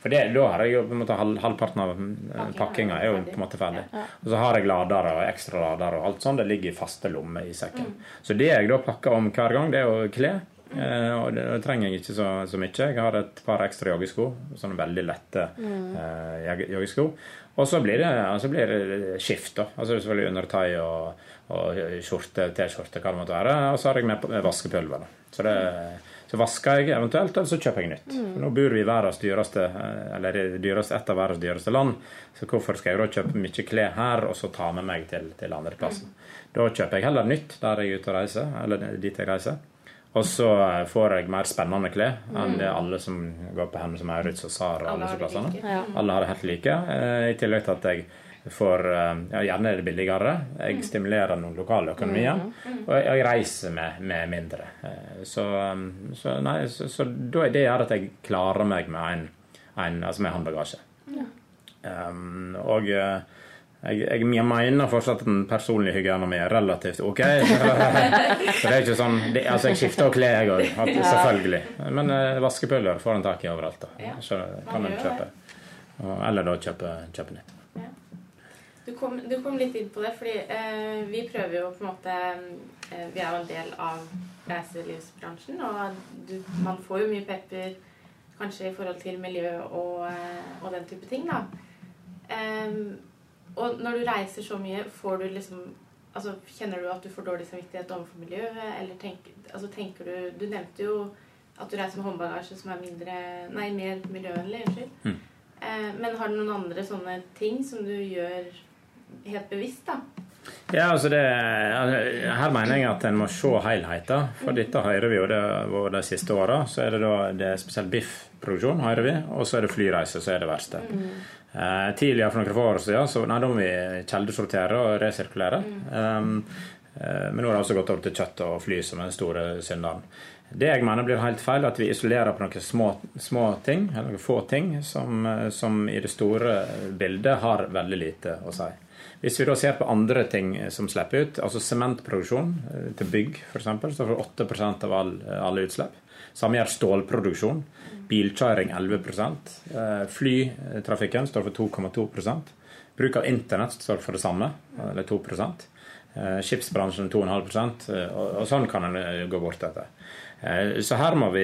For det, da har jeg jo på en måte halv, halvparten av eh, pakkinga er jo på en måte ferdig. Og så har jeg ladere og ekstra ladere og alt sånt. Det ligger i faste lommer i sekken. Så det jeg da pakker om hver gang, det er jo klær. Eh, og det, det trenger jeg ikke så, så mye. Jeg har et par ekstra joggesko. Sånne veldig lette eh, joggesko. Og så blir det, altså blir det skift, da. Altså selvfølgelig undertøy og, og skjorte, T-skjorte, hva det måtte være. Og så har jeg med, med vaskepulver. Da. Så, det, så vasker jeg eventuelt, eller så kjøper jeg nytt. Mm. nå bor vi i verdens dyreste, eh, eller dyreste, et av verdens dyreste land. Så hvorfor skal jeg da kjøpe mye klær her, og så ta med meg til, til andre plassen? Da kjøper jeg heller nytt der jeg er ute og reiser, eller dit jeg reiser. Og så eh, får jeg mer spennende klær enn det alle som går på Hennes og Maurits og Sara og alle Alle disse plassene. like. Ja. Alle har det helt like. eh, I tillegg til at jeg får eh, ja, Gjerne er det billigere. Jeg stimulerer noen lokale økonomier. Og jeg, reiser med, med mindre. Eh, Så, um, så, nei, så, så da er det gjør at jeg klarer meg med en, en altså med håndbagasje. Um, og eh, jeg, jeg, mener fortsatt at den personlige hygienen min er relativt ok. Så det er ikke sånn det, Altså, jeg skifter og klær, jeg òg. Selvfølgelig. Men eh, vaskepulver får en tak i overalt. da. Så kan man en kjøpe. Eller da kjøpe, kjøpe nytt. Du kom, du kom litt inn på det, fordi eh, vi prøver jo på en måte eh, Vi er jo en del av reiselivsbransjen, og du, man får jo mye pepper kanskje i forhold til miljø og, eh, og den type ting, da. Eh, og når du reiser så mye, får du liksom Altså, Kjenner du at du får dårlig samvittighet overfor miljøet, eller tenker, altså, tenker du Du nevnte jo at du reiser med håndbagasje som er mindre Nei, mer miljøvennlig. Unnskyld. Mm. Eh, men har du noen andre sånne ting som du gjør helt bevisst, da? Ja, altså det, Her mener jeg at en må se helheten. For dette hører vi jo det de siste åra. Så er det da det er spesielt biffproduksjon, hører vi. Og så er det flyreiser som er det verste. Eh, tidligere for noen få år siden så nei, da må vi kjeldesortere og resirkulere. Um, eh, men nå har det også gått over til kjøtt og fly som er den store synderen. Det jeg mener blir helt feil, at vi isolerer på noen små, små ting, eller noen få ting, som, eh, som i det store bildet har veldig lite å si. Hvis vi da ser på andre ting som slipper ut, altså sementproduksjon eh, til bygg f.eks., står for 8% av all, alle utslipp. Samme gjør stålproduksjon. Bilkjøring 11 eh, Flytrafikken står for 2,2 Bruk av internett står for det samme, eller 2 Eh, Skipsbransjen 2,5 eh, og, sånn kan en eh, gå bort etter. Eh, Så her må vi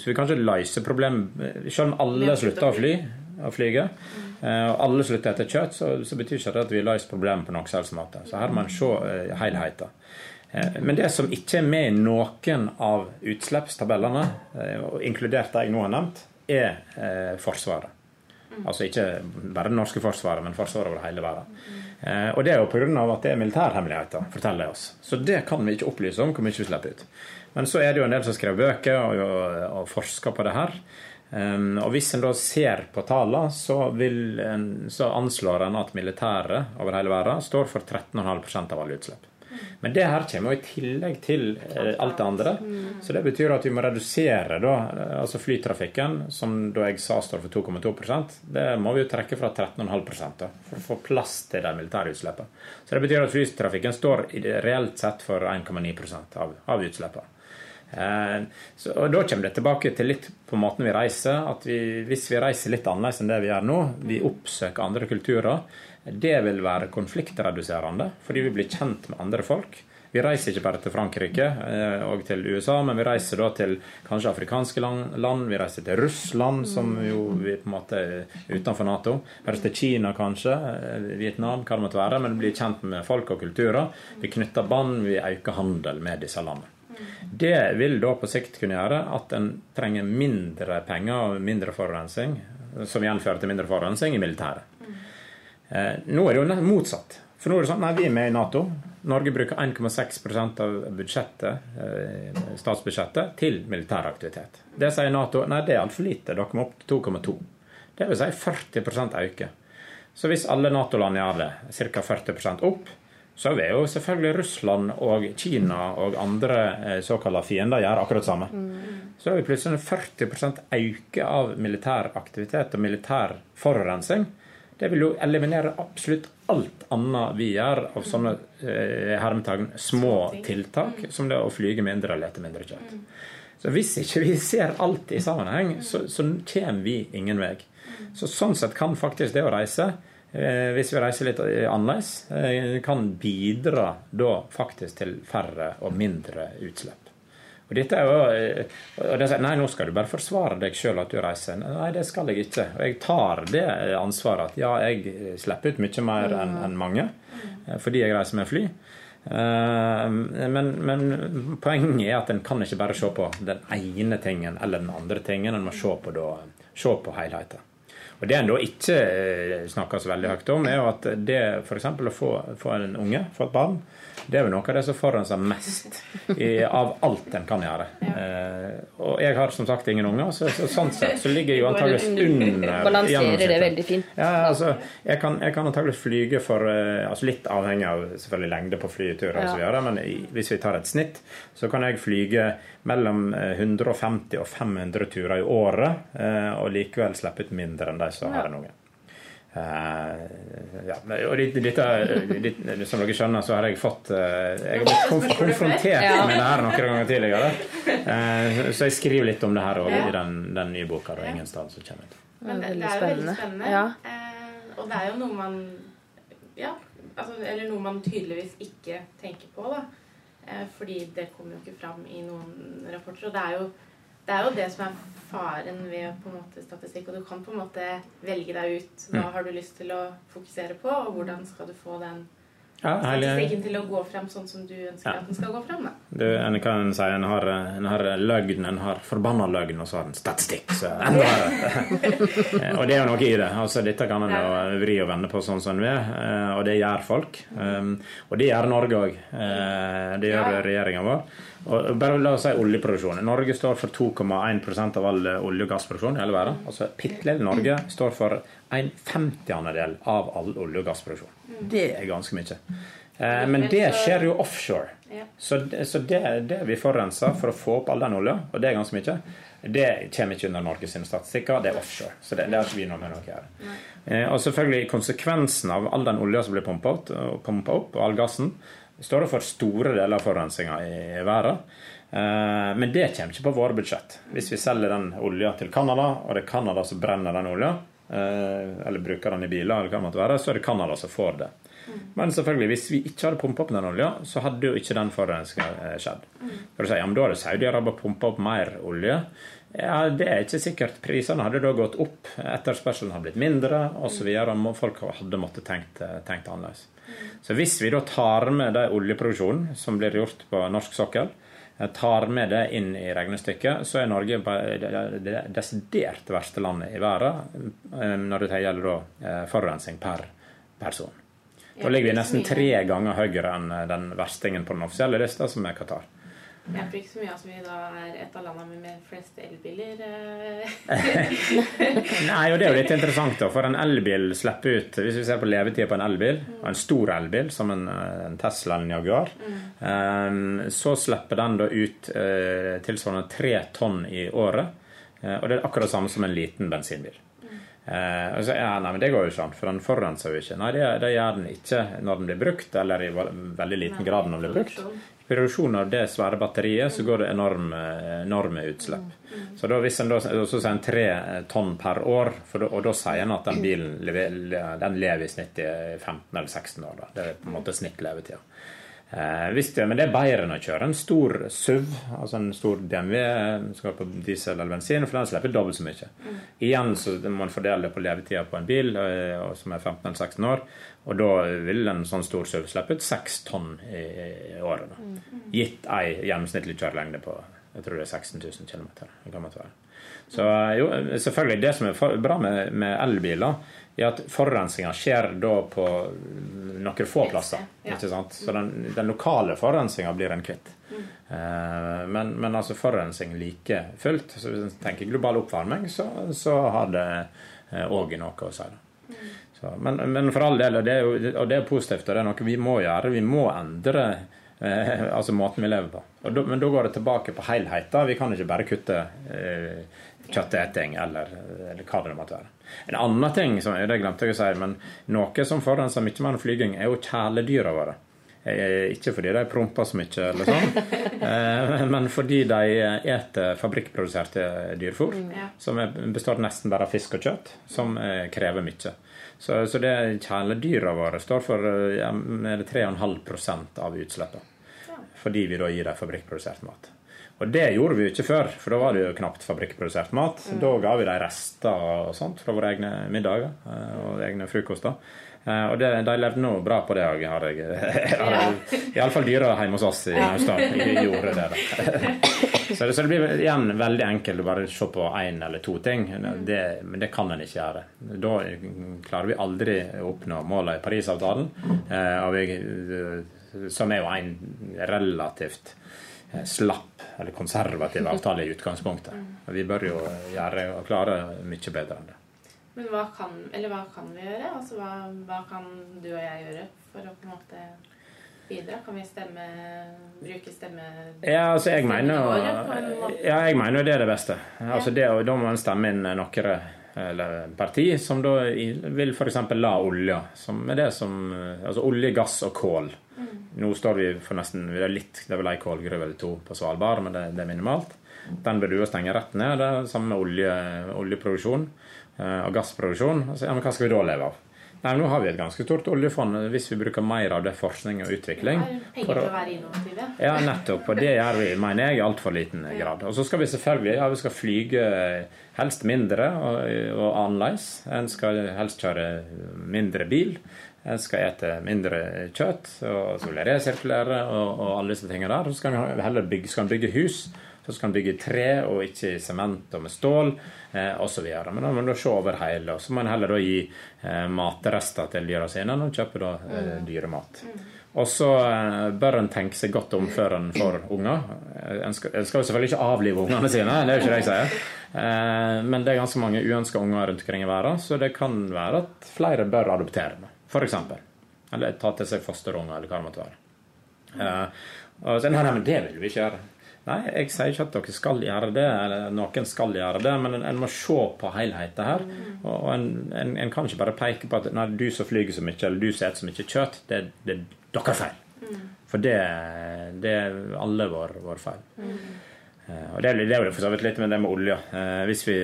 Så vi kan ikke løse problemet Selv om alle slutter å fly, å flyge, eh, og alle slutter etter kjøtt, så, så betyr ikke det at vi løser problemet på noen som måte. Så her må en se eh, helheten. Eh, Men det som ikke er med i noen av utslippstabellene, inkludert det jeg nå har nevnt, er Forsvaret. Altså ikke bare det norske forsvaret, men forsvaret over hele verden. Eh, og det er jo pga. at det er militærhemmeligheter, forteller de oss. Så det kan vi ikke opplyse om hvor mye vi slipper ut. Men så er det jo en del som skriver bøker og, og, og forsker på det her. Um, og hvis en da ser på tallene, så, så anslår en at militæret over hele verden står for 13,5% av alle utslipp. Men det her kommer jo i tillegg til eh, alt det andre. Så det betyr at vi må redusere da, eh, altså flytrafikken, som da jeg sa står for 2,2% Det må vi jo trekke fra 13,5 da, for å få plass til de militære utslippene. Så det betyr at flytrafikken står reelt sett for 1,9 av, av utslippene. Eh, så, og Da kommer det tilbake til litt på måten vi reiser. at vi, Hvis vi reiser litt annerledes enn det vi gjør nå, vi oppsøker andre kulturer, det vil være konfliktreduserende, fordi vi blir kjent med andre folk. Vi reiser ikke bare til Frankrike eh, og til USA, men vi reiser da til kanskje afrikanske land. Vi reiser til Russland, som jo vi på en måte er utenfor Nato. Vi reiser til Kina kanskje, eh, Vietnam, hva det måtte være. Men vi blir kjent med folk og kulturer. Vi knytter bånd, vi øker handel med disse landene. Det vil da på sikt kunne gjøre at en trenger mindre penger og mindre forurensning, som igjen fører til mindre forurensning i militæret. Eh, nå er det jo motsatt. For nå er det sånn nei, vi er med i Nato. Norge bruker 1,6% av budsjettet, eh, statsbudsjettet til militær aktivitet. Det sier Nato nei, det er altfor lite, dere må opp til 2,2. Det vil si 40% øke. Så hvis alle Nato-land gjør det, ca. 40% opp, så vil jo selvfølgelig Russland og Kina og andre eh, såkalte fiender gjøre akkurat samme. Så har vi plutselig en 40% øke av militær aktivitet og militær forurensning. Det vil jo eliminere absolutt alt annet vi gjør av sånne eh, hermetegn små tiltak, som det å flyge mindre og lete mindre kjøtt. Så hvis ikke vi ser alt i sammenheng, så, så kommer vi ingen vei. Så sånn sett kan faktisk det å reise hvis vi reiser litt annerledes, eh, kan bidra da faktisk til færre og mindre utslipp. Og dette er jo, eh, og de sier nei, nå skal du bare forsvare deg sjøl at du reiser. Nei, det skal jeg ikke. Og jeg tar det ansvaret at ja, jeg slipper ut mye mer enn en mange fordi jeg reiser med fly. Men, men, poenget er at en kan ikke bare se på den ene tingen eller den andre tingen. En må se på, da, se på helheten. Og Det en da ikke eh, snakker så veldig høyt om, er jo at det f.eks. å få, få, en unge, få et barn, det er jo noe av det som forurenser mest i, av alt en kan gjøre. Eh, og jeg har som sagt ingen unger, så, så sånn sett så ligger jeg jo antakeligvis under Balanserer det veldig fint. Ja, altså, jeg kan, jeg kan antakeligvis flyge for eh, altså Litt avhengig av selvfølgelig lengde på flyturer ja. osv., men hvis vi tar et snitt, så kan jeg flyge mellom 150 eh, og 500 turer i året, eh, og likevel slippe ut mindre enn de som har en unge. Uh, ja, og dette, dette, Som dere skjønner, så har jeg fått uh, Jeg har blitt konf konfrontert med det her noen ganger tidligere. Uh, så jeg skriver litt om det her også, i den, den nye boka. Da, ingen stad som kommer ut. Men det, det, er jo veldig spennende. Ja. og det er jo noe man Ja, altså, eller noe man tydeligvis ikke tenker på, da. Eh, fordi det kommer jo ikke fram i noen rapporter. Og det er jo det, er jo det som er faren ved på en måte statistikk. Og du kan på en måte velge deg ut hva mm. har du lyst til å fokusere på, og hvordan skal du få den ja, statistikken til å gå frem sånn som du ønsker ja. at den skal gå frem. Du, en kan si en har, en har løgn, en har forbanna løgn, og så har en statistikk. Så enda og det er jo noe i det. Altså, dette kan en ja. vri og vende på sånn som vi er, eh, og det gjør folk. Um, og det gjør Norge òg. Eh, det gjør ja. regjeringa vår. Bare la oss si oljeproduksjon. Norge står for 2,1% av all olje- og gassproduksjon i hele verden. Altså Bitte Norge står for en femtiandedel av all olje- og gassproduksjon. Det er ganske mye. Eh, men det skjer jo offshore. Så, så det, det, vi forurenser for å få opp all den olja, og det er ganske mye, det kommer ikke under Norges statistikker. Det er offshore. Så det, det har ikke vi noe med noe å gjøre. Eh, og selvfølgelig konsekvensen av all den olja som blir pumpa opp, og all gassen, står for store deler av forurensninga i verden. Eh, men det kommer ikke på våre budsjett. Hvis vi selger den olja til Canada, og det er Canada som brenner den olja, Eh, eller bruker den i biler, eller hva det måtte være, så er det Canada som får det. Men selvfølgelig, hvis vi ikke hadde pumpa opp den olja, så hadde jo ikke den forurensninga skjedd. For å si, ja, men Da hadde Saudi-Arabia pumpa opp mer olje. Ja, Det er ikke sikkert. Prisene hadde da gått opp, etterspørselen hadde blitt mindre osv. Folk hadde måttet tenkt, tenkt annerledes. Så hvis vi da tar med den oljeproduksjonen som blir gjort på norsk sokkel, tar med det inn i regnestykket, så er Norge det desidert verste landet i verden eh, når det gjelder eh, forurensning per person. Da ligger vi nesten tre ganger høyere enn eh, den verstingen på den offisielle lista, som er Qatar. Jeg tror ikke så mye at vi da er et av landene med flest elbiler. Nei, og det er jo litt interessant, da. For en elbil slipper ut Hvis vi ser på levetida på en elbil, og en stor elbil som en, en Tesla eller en Jaguar, mm. så slipper den da ut eh, tilsvarende tre tonn i året. Eh, og det er akkurat det samme som en liten bensinbil. Eh, og så, ja, nei, men Det går jo ikke an, for den forurenser jo ikke. Nei, det, det, gjør den ikke når den blir brukt, eller i veldig liten grad når den blir brukt produksjon av det svære batteriet, så går det enorme, enorme utslipp. Så da, hvis en da, sier en tre tonn per år, da, og da sier en at den bilen den lever i snitt i 15 eller 16 år. Da. Det er på en måte snittlevetida. Eh, visst, men det er bedre enn å kjøre en stor SUV, altså en stor DMV som går på diesel eller bensin, for den slipper dobbelt så mye. Mm. Igjen så må man fordele det på levetida på en bil og, som er 15 eller 16 år, og da vil en sånn stor SUV slippe ut 6 tonn i, i året. Mm. Gitt ei gjennomsnittlig kjørelengde på Jeg tror det er 16 000 km. Så jo, selvfølgelig Det som er bra med, med elbiler, er at forurensninga skjer da på noen få plasser. ikke sant? Så den, den lokale forurensninga blir en kvitt. Mm. Men, men, altså forurensning like fullt. Så hvis en tenker global oppvarming, så, så har det òg noe å si. Så, men, men, for all del, og det, er jo, og det er positivt, og det er noe vi må gjøre. Vi må endre eh, altså måten vi lever på. Da, men da går det tilbake på helheten. Vi kan ikke bare kutte eh, kjøtteting eller, eller, hva det måtte være. En annen ting som det glemte jeg å si, men noe som forurenser mye mer enn flyging, er jo kjæledyra våre. Eh, ikke fordi de promper så mye, eller sånn, eh, men fordi de eter fabrikkproduserte dyrfôr, mm, som består nesten bare av fisk og kjøtt, som eh, krever mye. Så, så det kjæledyra våre står for ja, 3,5% av utslippet. Fordi vi da gir dem fabrikkprodusert mat. Og det gjorde vi jo ikke før, for da var det jo knapt fabrikkprodusert mat. Mm. Da ga vi dem rester og sånt fra våre egne middager eh, og egne frokoster. Eh, og det, de levde nå bra på det òg, har jeg. Iallfall dyra hjemme hos oss i Naustdal gjorde det. Så det, så det blir igjen veldig enkelt å bare se på én eller to ting. Det, men det kan en ikke gjøre. Da klarer vi aldri å oppnå målene i Parisavtalen, Og vi, som er jo en relativt Eh, slapp eller konservativ avtale i utgangspunktet. Vi bør jo gjøre og klare mye bedre enn det. Men hva kan, hva kan vi gjøre? Altså, hva, hva, kan du og jeg gjøre for å på en måte bidra? Kan vi stemme, bruke stemme... Ja, altså jeg mener, ja, jeg mener det er det beste. Altså det, da må man stemme inn noen eller parti som da vil f.eks. la olja, som er det som Altså olje, gass og kål nå står vi for nesten Det er litt, det er vel ei kålgruve eller to på Svalbard, men det, det er minimalt. Den bør du stenge rett ned. Det er samme med olje, oljeproduksjon eh, og gassproduksjon. Altså, ja, men hva skal vi da leve av? Nei, Nå har vi et ganske stort oljefond hvis vi bruker mer av det forskning og utvikling. Penger til å være innovative. Ja, nettopp. Og det gjør vi, mener jeg, i altfor liten grad. Og så skal vi selvfølgelig ja, vi skal flyge helst mindre og, og annerledes. En skal helst kjøre mindre bil. En skal ete mindre kjøtt, og så vil jeg resirkulere og, og alle disse tingene der. Så skal en heller bygge, skal bygge hus. Så skal en bygge i tre og ikke i sement og med stål eh, osv. Men da må man se over hele. Og så må en heller da gi eh, matrester til dyra sine og kjøpe da eh, mm. dyremat. Og så eh, bør en tenke seg godt om før en får unger. En skal, en skal jo selvfølgelig ikke avlive ungene sine, det er jo ikke det jeg sier. Eh, men det er ganske mange uønska unger rundt omkring i verden, så det kan være at flere bør adoptere f.eks. Eller ta til seg fosterunger, eller hva det måtte være. Uh, og så, nei, nei, men det vil vi ikke gjøre. Nei, jeg sier ikke at dere skal gjøre det, eller noen skal gjøre det, men en, en må se på helheten her. Og, og en, en, en, kan ikke bare peke på at nei, du som flyger så mye, eller du som spiser så mye kjøtt, det, det er deres feil. For det, det er alle vår, vår feil. Eh, og Det er jo for så vidt litt med det med olja. Hvis vi,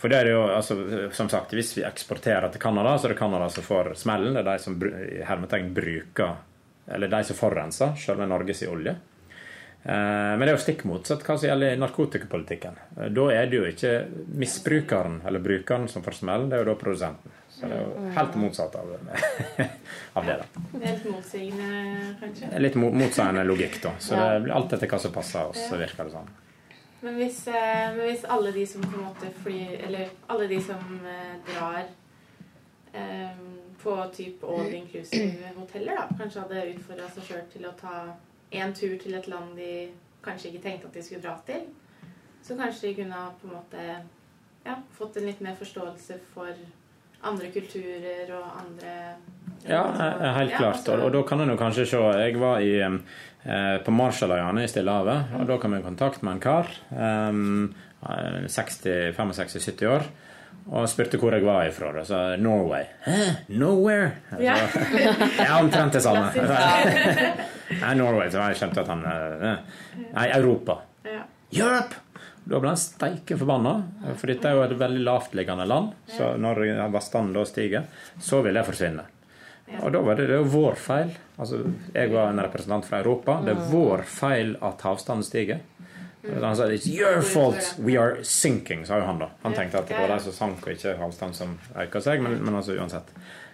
for det er jo, altså, som sagt, Hvis vi eksporterer til Canada, så er det Canada som får smellen. Det er de som hermetegn bruker Eller de som forurenser selve Norges olje. Eh, men det er jo stikk motsatt hva som gjelder narkotikapolitikken. Da er det jo ikke misbrukeren eller brukeren som får smellen, det er jo da produsenten. Så det er jo helt motsatt av, av det. da. Helt motsigende, kanskje? Litt motsigende logikk, da. Så det blir alt etter hva som passer oss, virker det sånn. Men hvis, eh, men hvis, alle de som på en måte flyr Eller alle de som eh, drar eh, på type all inclusive hoteller, da, kanskje hadde utfordra seg sjøl til å ta én tur til et land de kanskje ikke tenkte at de skulle dra til, så kanskje de kunne på en måte ja, fått en litt mer forståelse for andre kulturer og andre Ja, helt klart. Og, og, da kan en jo kanskje se Jeg var i Eh, på Marshalløyene i Stillehavet. Og da kom jeg i kontakt med en kar, 65-70 år, og spurte hvor jeg var ifra. Og sa Norway. Hæ? Nowhere? Ja. ja, omtrent det samme. Nei, Norway. Så jeg skjønte at han eh, Nei, Europa. Europe! Da ble han steike forbanna, for dette er jo et veldig lavtliggende land. Så når vannstanden da stiger, så vil jeg forsvinne. Og da var det, det var vår feil. Altså, jeg var en representant fra Europa. Det er vår feil at havstanden stiger. Han sa 'It's your fault we are sinking', sa jo han da. Han tenkte at det var de som sank, og ikke havstanden som øka seg. Men, men altså uansett.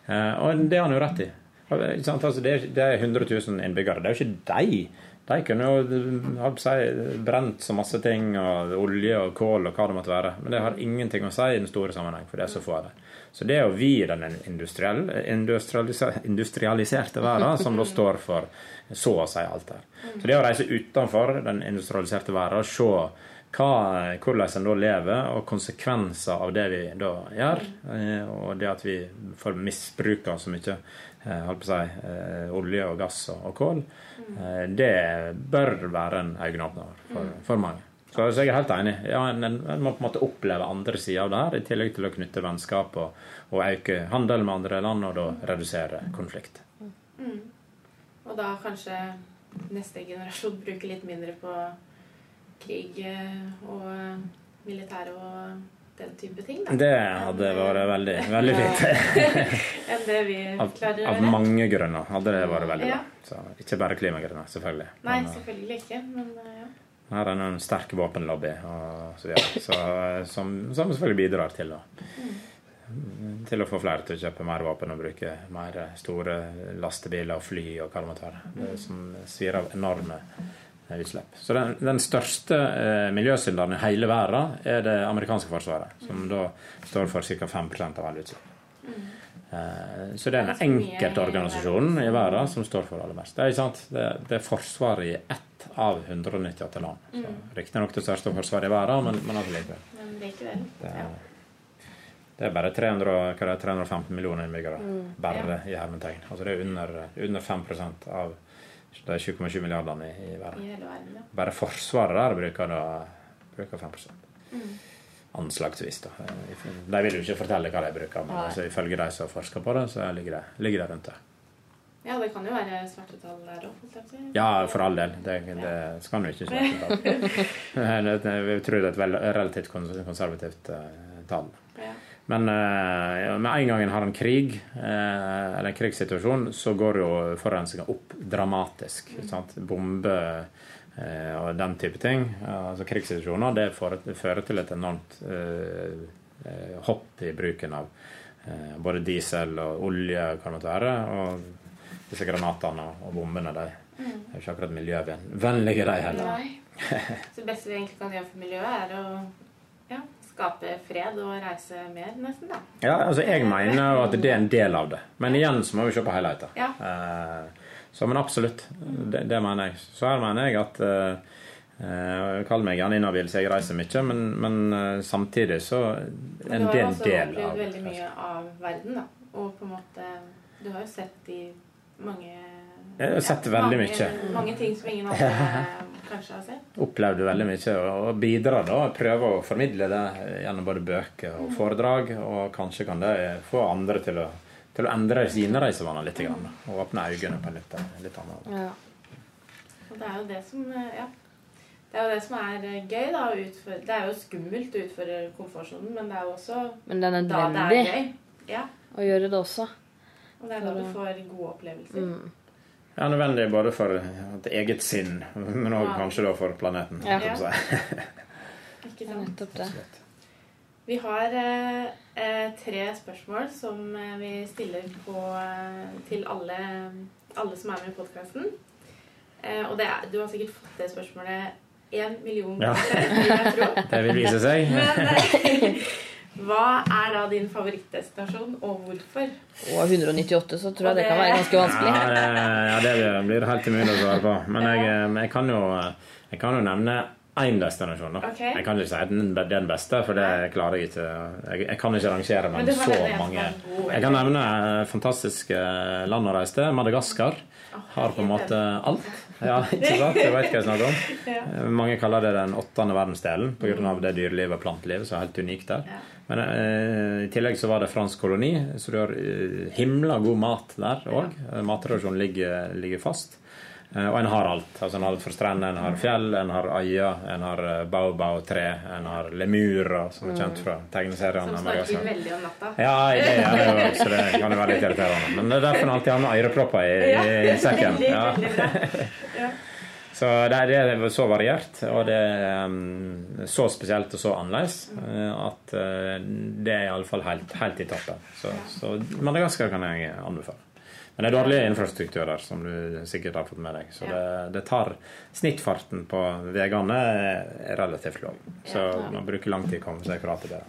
Eh, og det har han jo rett i. Altså, det, er, det er 100 000 innbyggere. Det er jo ikke de. De kunne jo holdt si, brent så masse ting, og olje og kål og hva det måtte være. Men det har ingenting å si i den store sammenheng, for det er så få av dem. Så det er jo vi i den industriell, industrialiserte verden som da står for så å si alt her. Så det å reise utenfor den industrialiserte verden se hva, hvordan en da lever, og konsekvenser av det vi da gjør, eh, og det at vi får misbruke så mye eh, holdt på å si, eh, olje og gass og, kål, det bør være en øyeåpner for, for mange. Så, jeg er helt enig. Ja, en, en en må på en måte oppleve andre sider av det her, i tillegg til å knytte vennskap og, og øke handel med andre land, og da redusere konflikt. Og da kanskje neste generasjon bruker litt mindre på krig eh, og militære og den type ting, da. Det hadde vært veldig, veldig fint. Enn det vi klarer å av mange grunner hadde det vært veldig Ja. bra. Så, ikke bare klimagrunner, selvfølgelig. Nei, eh, selvfølgelig ikke, men eh, ja. Her er det en sterk våpenlobby så videre, så, eh, som, som selvfølgelig bidrar til å til å få flere til å kjøpe mer våpen og bruke mer store lastebiler og fly og hva det måtte være. Som svir av enorme eh, utslipp. Så den, den største eh, miljøsynderen i hele verden er det amerikanske forsvaret, som da står for ca. 5% av alle utslipp. Eh, så det er den enkeltorganisasjonen i verden som står for aller mest. Det er, sant? Det, det er forsvaret i ett av 198 land. Så Riktignok det største forsvaret i verden, men, men altså likevel. Det er, det er bare 300, og- hva er det, 315 millioner innbyggere. Bare i hermetegn. Altså det er under, under 5% av de 20,7 milliardene i, i verden. Bare Forsvaret der bruker, da, bruker 5 Anslagsvis, da. De vil jo ikke fortelle hva de bruker, men Nei. altså, ifølge de som forsker på det, så ligger det, ligger det rundt det. Ja, det kan jo være svarte tall der òg. Ja, for all del. Det, det skal jo ikke svarte tall. Jeg tror det er et vel- relativt konservativt uh, tall. Ja. Men uh, med en gang en har en krig, uh, eller en krigssituasjon, så går jo forurensninga opp dramatisk. Mm. Sant? Eh, og den type ting. Altså Krigssituasjoner det fører til et enormt eh, eh, hopp i bruken av eh, både diesel og olje, hva det være. Og disse granatene og bombene de er jo ikke akkurat miljøvennlige, de heller. Nei. Så det beste vi egentlig kan gjøre for miljøet, er å ja, skape fred og reise mer, nesten, da. Ja, altså Jeg mener at det er en del av det. Men igjen så må vi se på helheten. Ja. Eh, så men absolutt. Det, det mener jeg. Så her mener jeg at eh, eh, Kall meg gjerne inhabil, så jeg reiser mye, men, men eh, samtidig så en du har også opplevd veldig mye av verden, da. Og på en måte Du har jo sett de mange Jeg har sett veldig mange, mye. Mange ting som ingen andre kanskje har sett. Opplevde veldig mye og, og bidrar da. Prøver å formidle det gjennom både bøker og foredrag. Og kanskje kan det få andre til å, til å endre sine reisevaner litt. Grann, og åpne øynene på en litt, litt annen måte. Ja. Og det er jo det som eh, Ja. Det er jo det som er eh, gøy, da. Å utføre, det er jo skummelt å utføre komfortsonen, men det er jo også Men det er da det er nødvendig. Ja. å gjøre det også. Og det er da du får gode opplevelser. Mm. Ja, nødvendig både for et eget sinn, men òg Ja. kanskje da for planeten. Ja. si. Ikke er sant? nettopp det. Vi har eh, eh, tre spørsmål som eh, vi stiller på, eh, til alle, alle som er med i podkasten. Eh, og det er, du har sikkert fått det spørsmålet én million Ja. ganger, vil jeg tro. Det vil vise seg. Men eh, hva er da din favorittdestinasjon, og hvorfor? Og 198, så tror jeg det kan være ganske Ja, vanskelig. det, ja, det blir helt umulig å svare på. Men jeg, jeg, kan, jo, jeg kan jo nevne én destinasjon. da. Okay. Jeg kan ikke si den den beste, for det klarer jeg ikke. Jeg, jeg kan ikke rangere mellom så mange. Jeg kan nevne eh, fantastiske land å reise til. Madagaskar har på en måte alt. Ja, ikke sant? Du vet hva jeg snakker om. Eh, Mange kaller det den åttende verdensdelen pga. det dyrelivet og plantelivet som er helt unikt der. Men eh, i tillegg så var det fransk koloni, så du har eh, himla god mat der òg. Mattradisjonen ligger, ligger fast. Eh, og en har alt. Altså En har alt fra strender, en har fjell, en har øyer, en har eh, baobab-tre, en har lemurer, som er kjent fra tegneseriene. Som snakker veldig om natta. Ja, det er det jo, så det kan jo være litt irriterende. Men det er derfor en alltid har med ørepropper i, i sekken. Ja. Ja. Så det er, så variert, og det er um, så spesielt og så annerledes eh, at det er iallfall helt, helt i toppen. Så, så Madagaskar kan jeg anbefale. Men det er dårlig infrastruktur der, som du sikkert har fått med deg. Så det, det tar Snittfarten på veiene er relativt lav. Så man bruker lang tid å komme seg fra til det.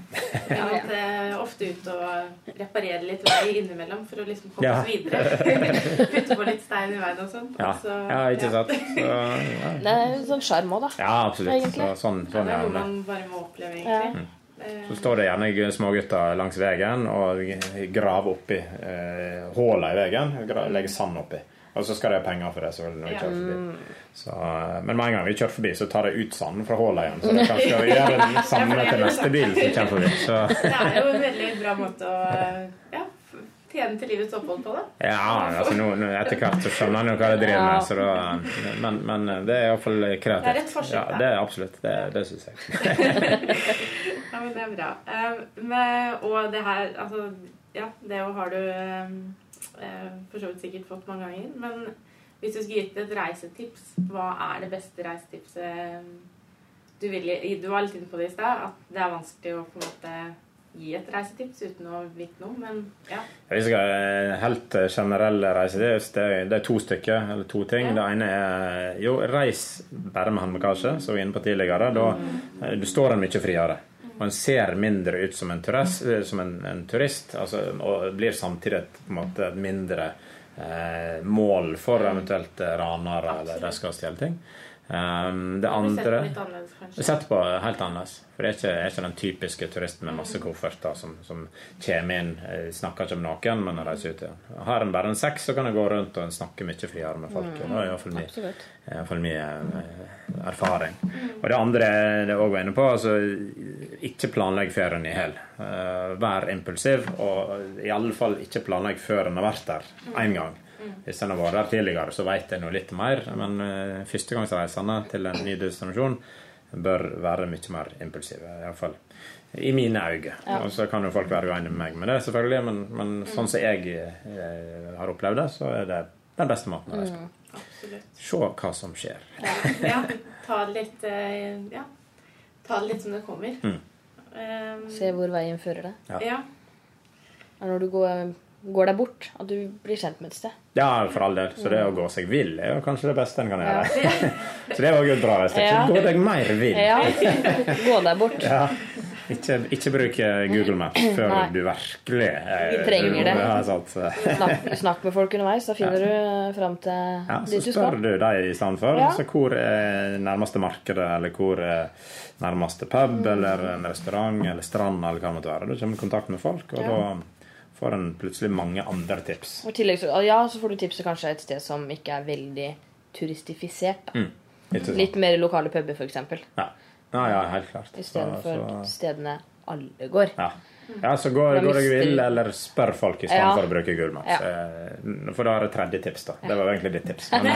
Vi måtte ofte ut og reparere litt vei innimellom for å liksom komme Ja. oss videre. Putte på litt stein i veien og sånt. Ja, så- ja ikke sant? Så, ja. Det er en sånn sjarm òg, da. ja, absolutt. Så, sånn, Ja, sånn det er er noe man bare må oppleve, Ja. egentlig. Eh, Så står det gjerne smågutter langs veien og graver oppi eh, hullene i veien. Legger sand oppi. Og så skal de ha penger for det. Så når vi kjører forbi. Så, eh, men med en gang vi kjører forbi, så tar de ut sand fra hullene igjen. Så det kan skal vi gjøre det samme til neste bil som kommer forbi. Så Det er jo en veldig bra måte å eh, ja, tjene til livets opphold på, da. ja, altså nå, nå etter hvert så skjønner han jo hva de driver med. Så da, men, men det er iallfall kreativt. Det er rett forsøk, Ja, det er absolutt. Det, det syns jeg. Ja, men det er bra. Uh, med, og det her, altså Ja, det har du eh, eh, for så vidt sikkert fått mange ganger. Men hvis du skulle gitt et reisetips, hva er det beste reisetipset du vil gi? Du var litt inne på det i stad, at det er vanskelig å på en måte gi et reisetips uten å vite noe, men ja. Hvis jeg skal eh, helt generelle reisetips, det, er- det er to stykker, eller to ting. Ja. Det ene er jo reis bare med håndbagasje, som vi var inne på tidligere. Da eh, du står en mye friere. En ser mindre ut som en turist, eh, som en, en turist altså, og blir samtidig et, på en måte, et mindre eh, mål for eventuelt eh, ranere eller de skal stjele ting. Um, det Det andre på litt. Sett på helt annerledes. For det er ikke, er ikke den typiske turisten med masse kofferter som, som kommer inn, snakker ikke med noen, men reiser ut igjen. Har en bare en sekk, så kan en gå rundt og snakke mye friere med folk. Det er iallfall min, iallfall i hvert fall min eh, erfaring. Og det andre det òg var inne på, altså ikke planlegg ferien i hel. Eh, Vær impulsiv, og i alle fall ikke planlegg før en har vært der én gang. Hvis en har vært der tidligere, så vet en jo litt mer. Men uh, førstegangsreisende til en ny destinasjon bør være mye mer impulsive. Iallfall i mine øyne. Og så kan jo folk være uenige med meg med det, selvfølgelig, men, men sånn som jeg eh, har opplevd det, så er det den beste måten å reise på. Mm, Se hva som skjer. Ja, ta det litt eh, Ja. Ta det litt som det kommer. Mm. Um, Se hvor veien fører deg. Ja. ja. Når du går, går deg bort, at du blir kjent med et sted. Ja, for all del. Så det å gå seg vill er jo kanskje det beste en kan gjøre. Så det er òg et bra. Ja. Gå deg mer vill. Ja, gå deg bort. Ja. Ikke, ikke bruk Google Maps før Nei. du virkelig eh, Vi trenger det. Ja. Snakk, snakk med folk underveis, da finner du fram til Ja, så dit du spør du dem i stedet for. Ja. Så hvor er nærmeste markedet, eller hvor er nærmeste pub, Mm. eller en restaurant, eller strand, eller hva det måtte være. Da kommer du i kontakt med folk, og da får en plutselig mange andre tips. Og tillegg så, ja, så får du tipset kanskje et sted som ikke er veldig turistifisert. Da. Mm. Litt mer lokale puber, f.eks. Ja. ja, ja, helt klart. Istedenfor Så- stedene alle går. Ja. ja, så går, går jeg vill, eller spør folk i stedet Ja. for å bruke Google Maps. Eh, For da er det tredje tips, da. Det var jo egentlig ditt tips. Men,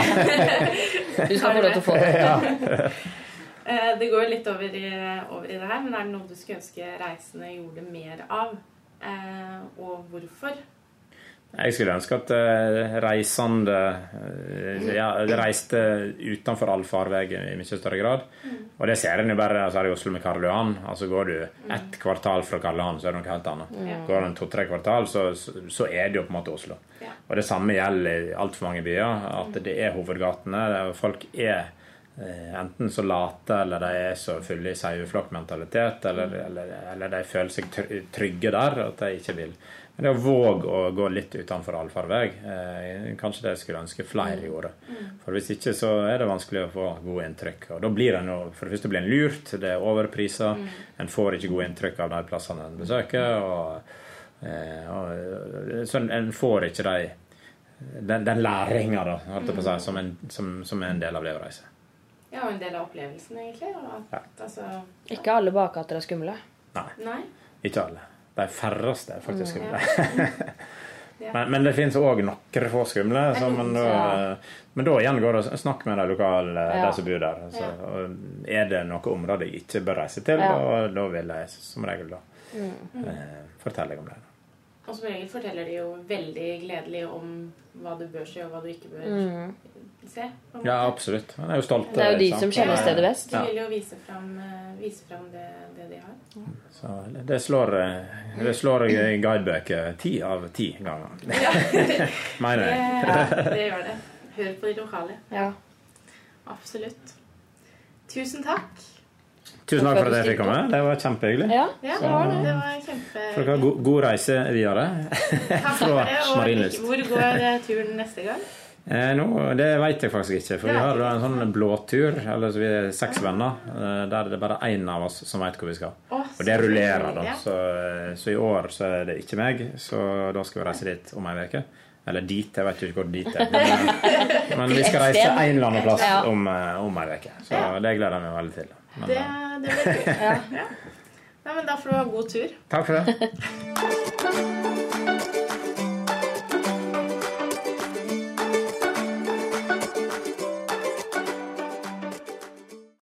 Du skal få lov til å få det. Eh, Det går jo litt over i, over i det her, men er det noe du skulle ønske reisende gjorde mer av? Eh, og hvorfor? Jeg skulle ønske at eh, reisende eh, ja, reiste utenfor all farvei i mye større grad. Og det ser en jo bare altså her i Oslo med Karl Johan. Altså Går du ett kvartal fra Karl Johan, så er det noe helt annet. Går du en to-tre kvartal, så, så er det jo på en måte Oslo. Og det samme gjelder i altfor mange byer. At det er hovedgatene. Folk er enten så late, eller de er så fulle i saueflokkmentalitet, eller, eller, eller de føler seg trygge der at de ikke vil. Men det å våge å gå litt utenfor allfarvei, eh, kanskje det skulle ønske flere gjorde. For hvis ikke så er det vanskelig å få gode inntrykk. Og da blir en for det første blir en lurt, det er overpriser, en får ikke gode inntrykk av de plassene en besøker. og Eh, og, så en, får ikke de, den, den læringa da, som, en, som, som er en del av det å reise. Ja, og en del av opplevelsen, egentlig. At, ja. altså, Ikke alle bakgater er skumle. Nei, nei. ikke alle. De færreste er faktisk Mm, skumle. Ja. Men, men det finnes òg noen få skumle. Så, men, da, men da igjen går det å snakke med de lokale, Ja. de som bor der. Så, Ja. er det noe område jeg ikke bør reise til, Ja. da, da vil jeg som regel da Mm. eh, fortelle om det. Og som regel forteller de jo veldig gledelig om hva du bør si, og hva du ikke bør Mm. Se. Ja, absolutt. Han er jo stolt. Det er jo de sant? som kjenner stedet best. De vil jo vise fram, eh, vise fram det, det de har. Så det slår, eh, det slår guidebøker ti av ti ganger. Mener jeg. ja, det gjør det. Hør på de lokale. Ja. Absolutt. Tusen takk. Tusen takk for at jeg fikk komme. Det var kjempehyggelig. ja. Ja, det var det. det var kjempe... Dere god, god reise videre. Takk fra for det. Og Marienlyst. hvor går eh, turen neste gang? Eh, no, det vet jeg faktisk ikke, for vi har en sånn blåtur. Eller så vi er seks venner, eh, der det er bare én av oss som vet hvor vi skal. Og det rullerer, da. Så, eh, så i år så er det ikke meg, så da skal vi reise dit om ei uke. Eller dit, jeg vet ikke hvor dit er. Men, men vi skal reise en eller annen plass om, eh, om ei uke. Så det gleder jeg meg veldig til. Men, Det, det blir kult. Ja. Ja. Nei, men da får du ha god tur. takk for det.